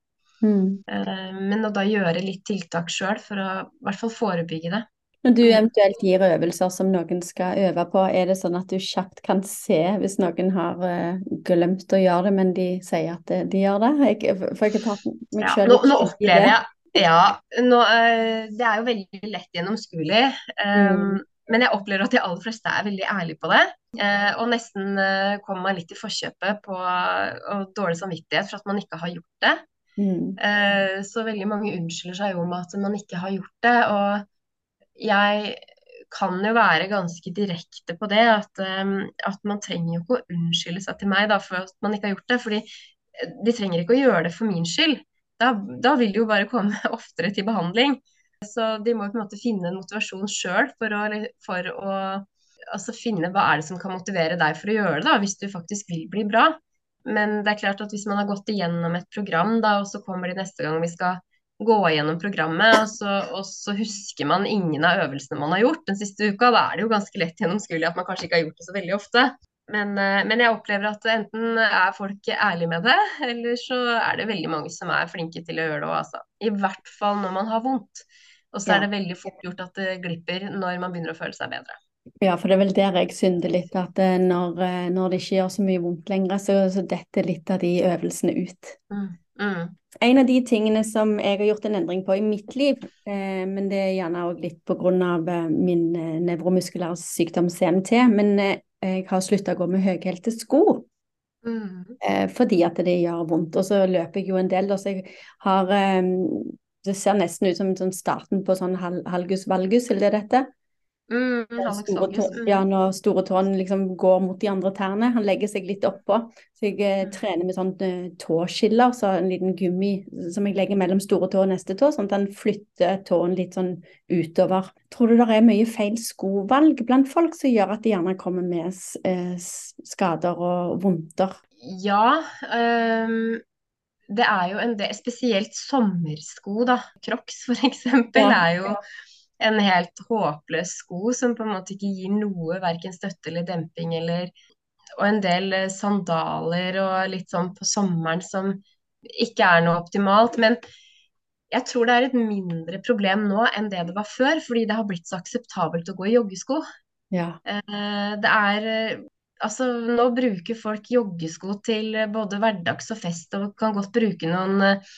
Mm. Eh, men å da gjøre litt tiltak sjøl for å i hvert fall forebygge det. Når du eventuelt gir øvelser som noen skal øve på, er det sånn at du kjapt kan se hvis noen har eh, glemt å gjøre det, men de sier at de, gjør det? Jeg, får har tatt meg Ja, selv nå, nå opplever jeg Ja, nå, eh, det er jo veldig lett gjennomskuelig. Um, Mm. Men jeg opplever at de aller fleste er veldig ærlige på det. eh, Og nesten eh, kommer meg litt i forkjøpet på og dårlig samvittighet for at man ikke har gjort det. Mm. Eh, Så veldig mange unnskylder seg jo med at man ikke har gjort det. Og jeg kan jo være ganske direkte på det, at, at man trenger jo ikke å unnskylde seg til meg da, for at man ikke har gjort det. fordi de trenger ikke å gjøre det for min skyld. Da, da vil de jo bare komme oftere til behandling. Så de må på en måte finne en motivasjon sjøl for, for å altså finne hva er det som kan motivere deg for å gjøre det, da, hvis du faktisk vil bli bra. Men det er klart at hvis man har gått igjennom et program, da, og så kommer de neste gang vi skal gå igjennom programmet, og så, og så husker man ingen av øvelsene man har gjort den siste uka, da er det jo ganske lett gjennomskuelig at man kanskje ikke har gjort det så veldig ofte. Men, eh, men jeg opplever at enten er folk ærlige med det, eller så er det veldig mange som er flinke til å gjøre det òg, altså. I hvert fall når man har vondt. Og så er det veldig fort gjort at det glipper når man begynner å føle seg bedre. Ja, for det er vel der jeg synder litt, at eh, når, eh, når det ikke gjør så mye vondt lenger, så, så detter litt av de øvelsene ut. Mm. Mm. En av de tingene som jeg har gjort en endring på i mitt liv, eh, men det er gjerne òg litt pga. Eh, min eh, nevromuskulære sykdom CMT, men eh, jeg har slutta å gå med høyhælte sko. Mm. Fordi at det gjør vondt. Og så løper jeg jo en del, og så jeg har Det ser nesten ut som sånn starten på sånn hal halgus valgus, eller det er dette. Mm, Store. Mm. ja, når store tåen liksom går mot de andre tærne. Han legger seg litt oppå. Så jeg eh, Mm. trener med sånn tåskiller, så en liten gummi som jeg legger mellom store tå og neste tå, sånn at han flytter tåen litt sånn utover. Tror du det er mye feil skovalg blant folk som gjør at de gjerne kommer med eh, skader og vondter? Ja, ehm, det er jo en del, spesielt sommersko, da. Crocs eksempel, Ja, er jo en helt håpløs sko som på en måte ikke gir noe, verken støtte eller demping eller Og en del eh, sandaler og litt sånn på sommeren som ikke er noe optimalt. Men jeg tror det er et mindre problem nå enn det det var før, fordi det har blitt så akseptabelt å gå i joggesko. ja. Eh, Det er eh, Altså, nå bruker folk joggesko til eh, både hverdags og fest, og kan godt bruke noen eh,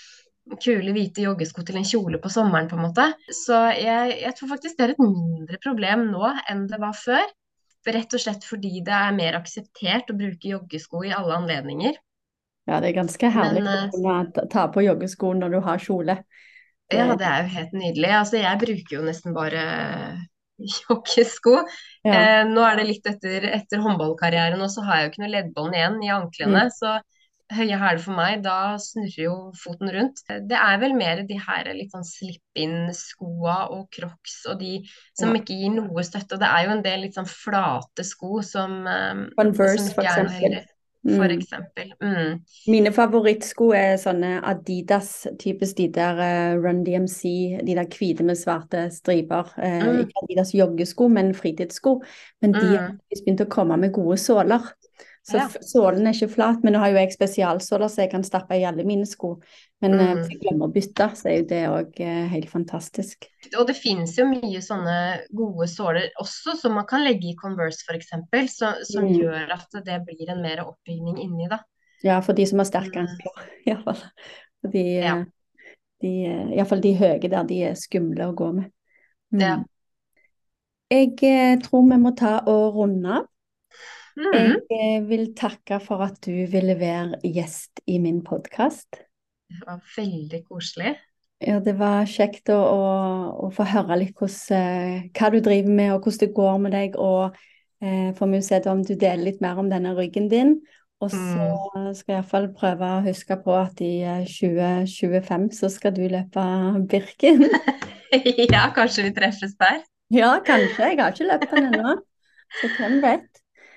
kule hvite joggesko til en kjole på sommeren, på en måte. Så jeg, jeg tror faktisk det er et mindre problem nå enn det var før. Rett og slett fordi det er mer akseptert å bruke joggesko i alle anledninger. ja, det er ganske herlig Men, å eh, kunne ta- ta på joggesko når du har kjole. Ja, det er jo helt nydelig. Altså, jeg bruker jo nesten bare joggesko. ja. Eh, nå er det litt etter, etter håndballkarrieren, og så har jeg jo ikke noe leddbånd igjen i anklene. Mm. Så høye hæler for meg, da snurrer jo foten rundt. Det er vel mer de her litt sånn slip-in-skoa og crocs og de som Ja. ikke gir noe støtte. Og det er jo en del litt sånn flate sko som, eh, Converse, som for eksempel. For Mm. eksempel. Mm. Mine favorittsko er sånne Adidas, typisk de der eh, Run DMC, de der hvite med svarte striper. Eh, Mm. ikke Adidas joggesko, men fritidssko. Men de har Mm. faktisk begynt å komme med gode såler. Så Ja. sålen er ikke flat, men nå har jo jeg spesialsåler så jeg kan stappe i alle mine sko. Men eh, Mm. hvis jeg glemmer å bytte, så er jo det òg eh, helt fantastisk. Og det finnes jo mye sånne gode såler også, som man kan legge i Converse f.eks., som, som Mm. gjør at det blir en mer oppbygning inni, da. Ja, for de som har sterke Mm. ankler, iallfall. De, Ja. de, iallfall de høye der, de er skumle å gå med. Mm. Ja. Jeg eh, tror vi må ta og runde av. Jeg Mhm. eh, vil takke for at du ville være gjest i min podkast. Det var veldig koselig. Ja, det var kjekt å, å, å få høre litt hvordan, eh, hva du driver med, og hvordan det går med deg. Og eh, får vi se om du deler litt mer om denne ryggen din. Og så skal jeg iallfall prøve å huske på at i eh, 2025 så skal du løpe Birken. Ja, kanskje vi treffes der. Ja, kanskje. Jeg har ikke løpt den ennå. Så hvem vet?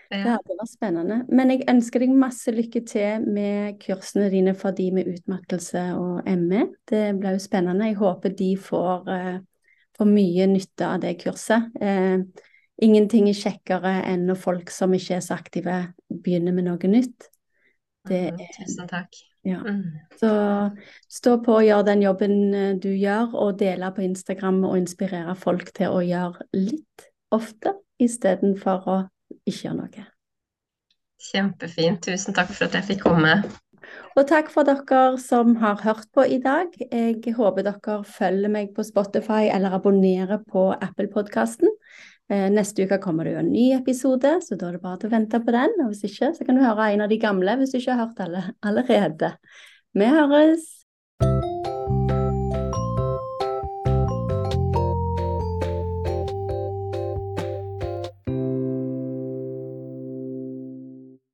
Det Ja. hadde vært spennende. Men jeg ønsker deg masse lykke til med kursene dine for de med utmattelse og ME. Det blir jo spennende. Jeg håper de får, eh, får mye nytte av det kurset. Eh, ingenting er kjekkere enn når folk som ikke er så aktive, begynner med noe nytt. Det Mhm, er Tusen takk. Ja. Mm. Så stå på og gjør den jobben eh, du gjør, og dele på Instagram og inspirere folk til å gjøre litt ofte istedenfor å ikke gjør noe. Kjempefint. Tusen takk for at jeg fikk komme. Og takk for dere som har hørt på i dag. Jeg håper dere følger meg på Spotify eller abonnerer på Apple-podkasten. Neste uke kommer det jo en ny episode, så da er det bare til å vente på den. Og hvis ikke, så kan du høre en av de gamle hvis du ikke har hørt alle allerede. Vi høres!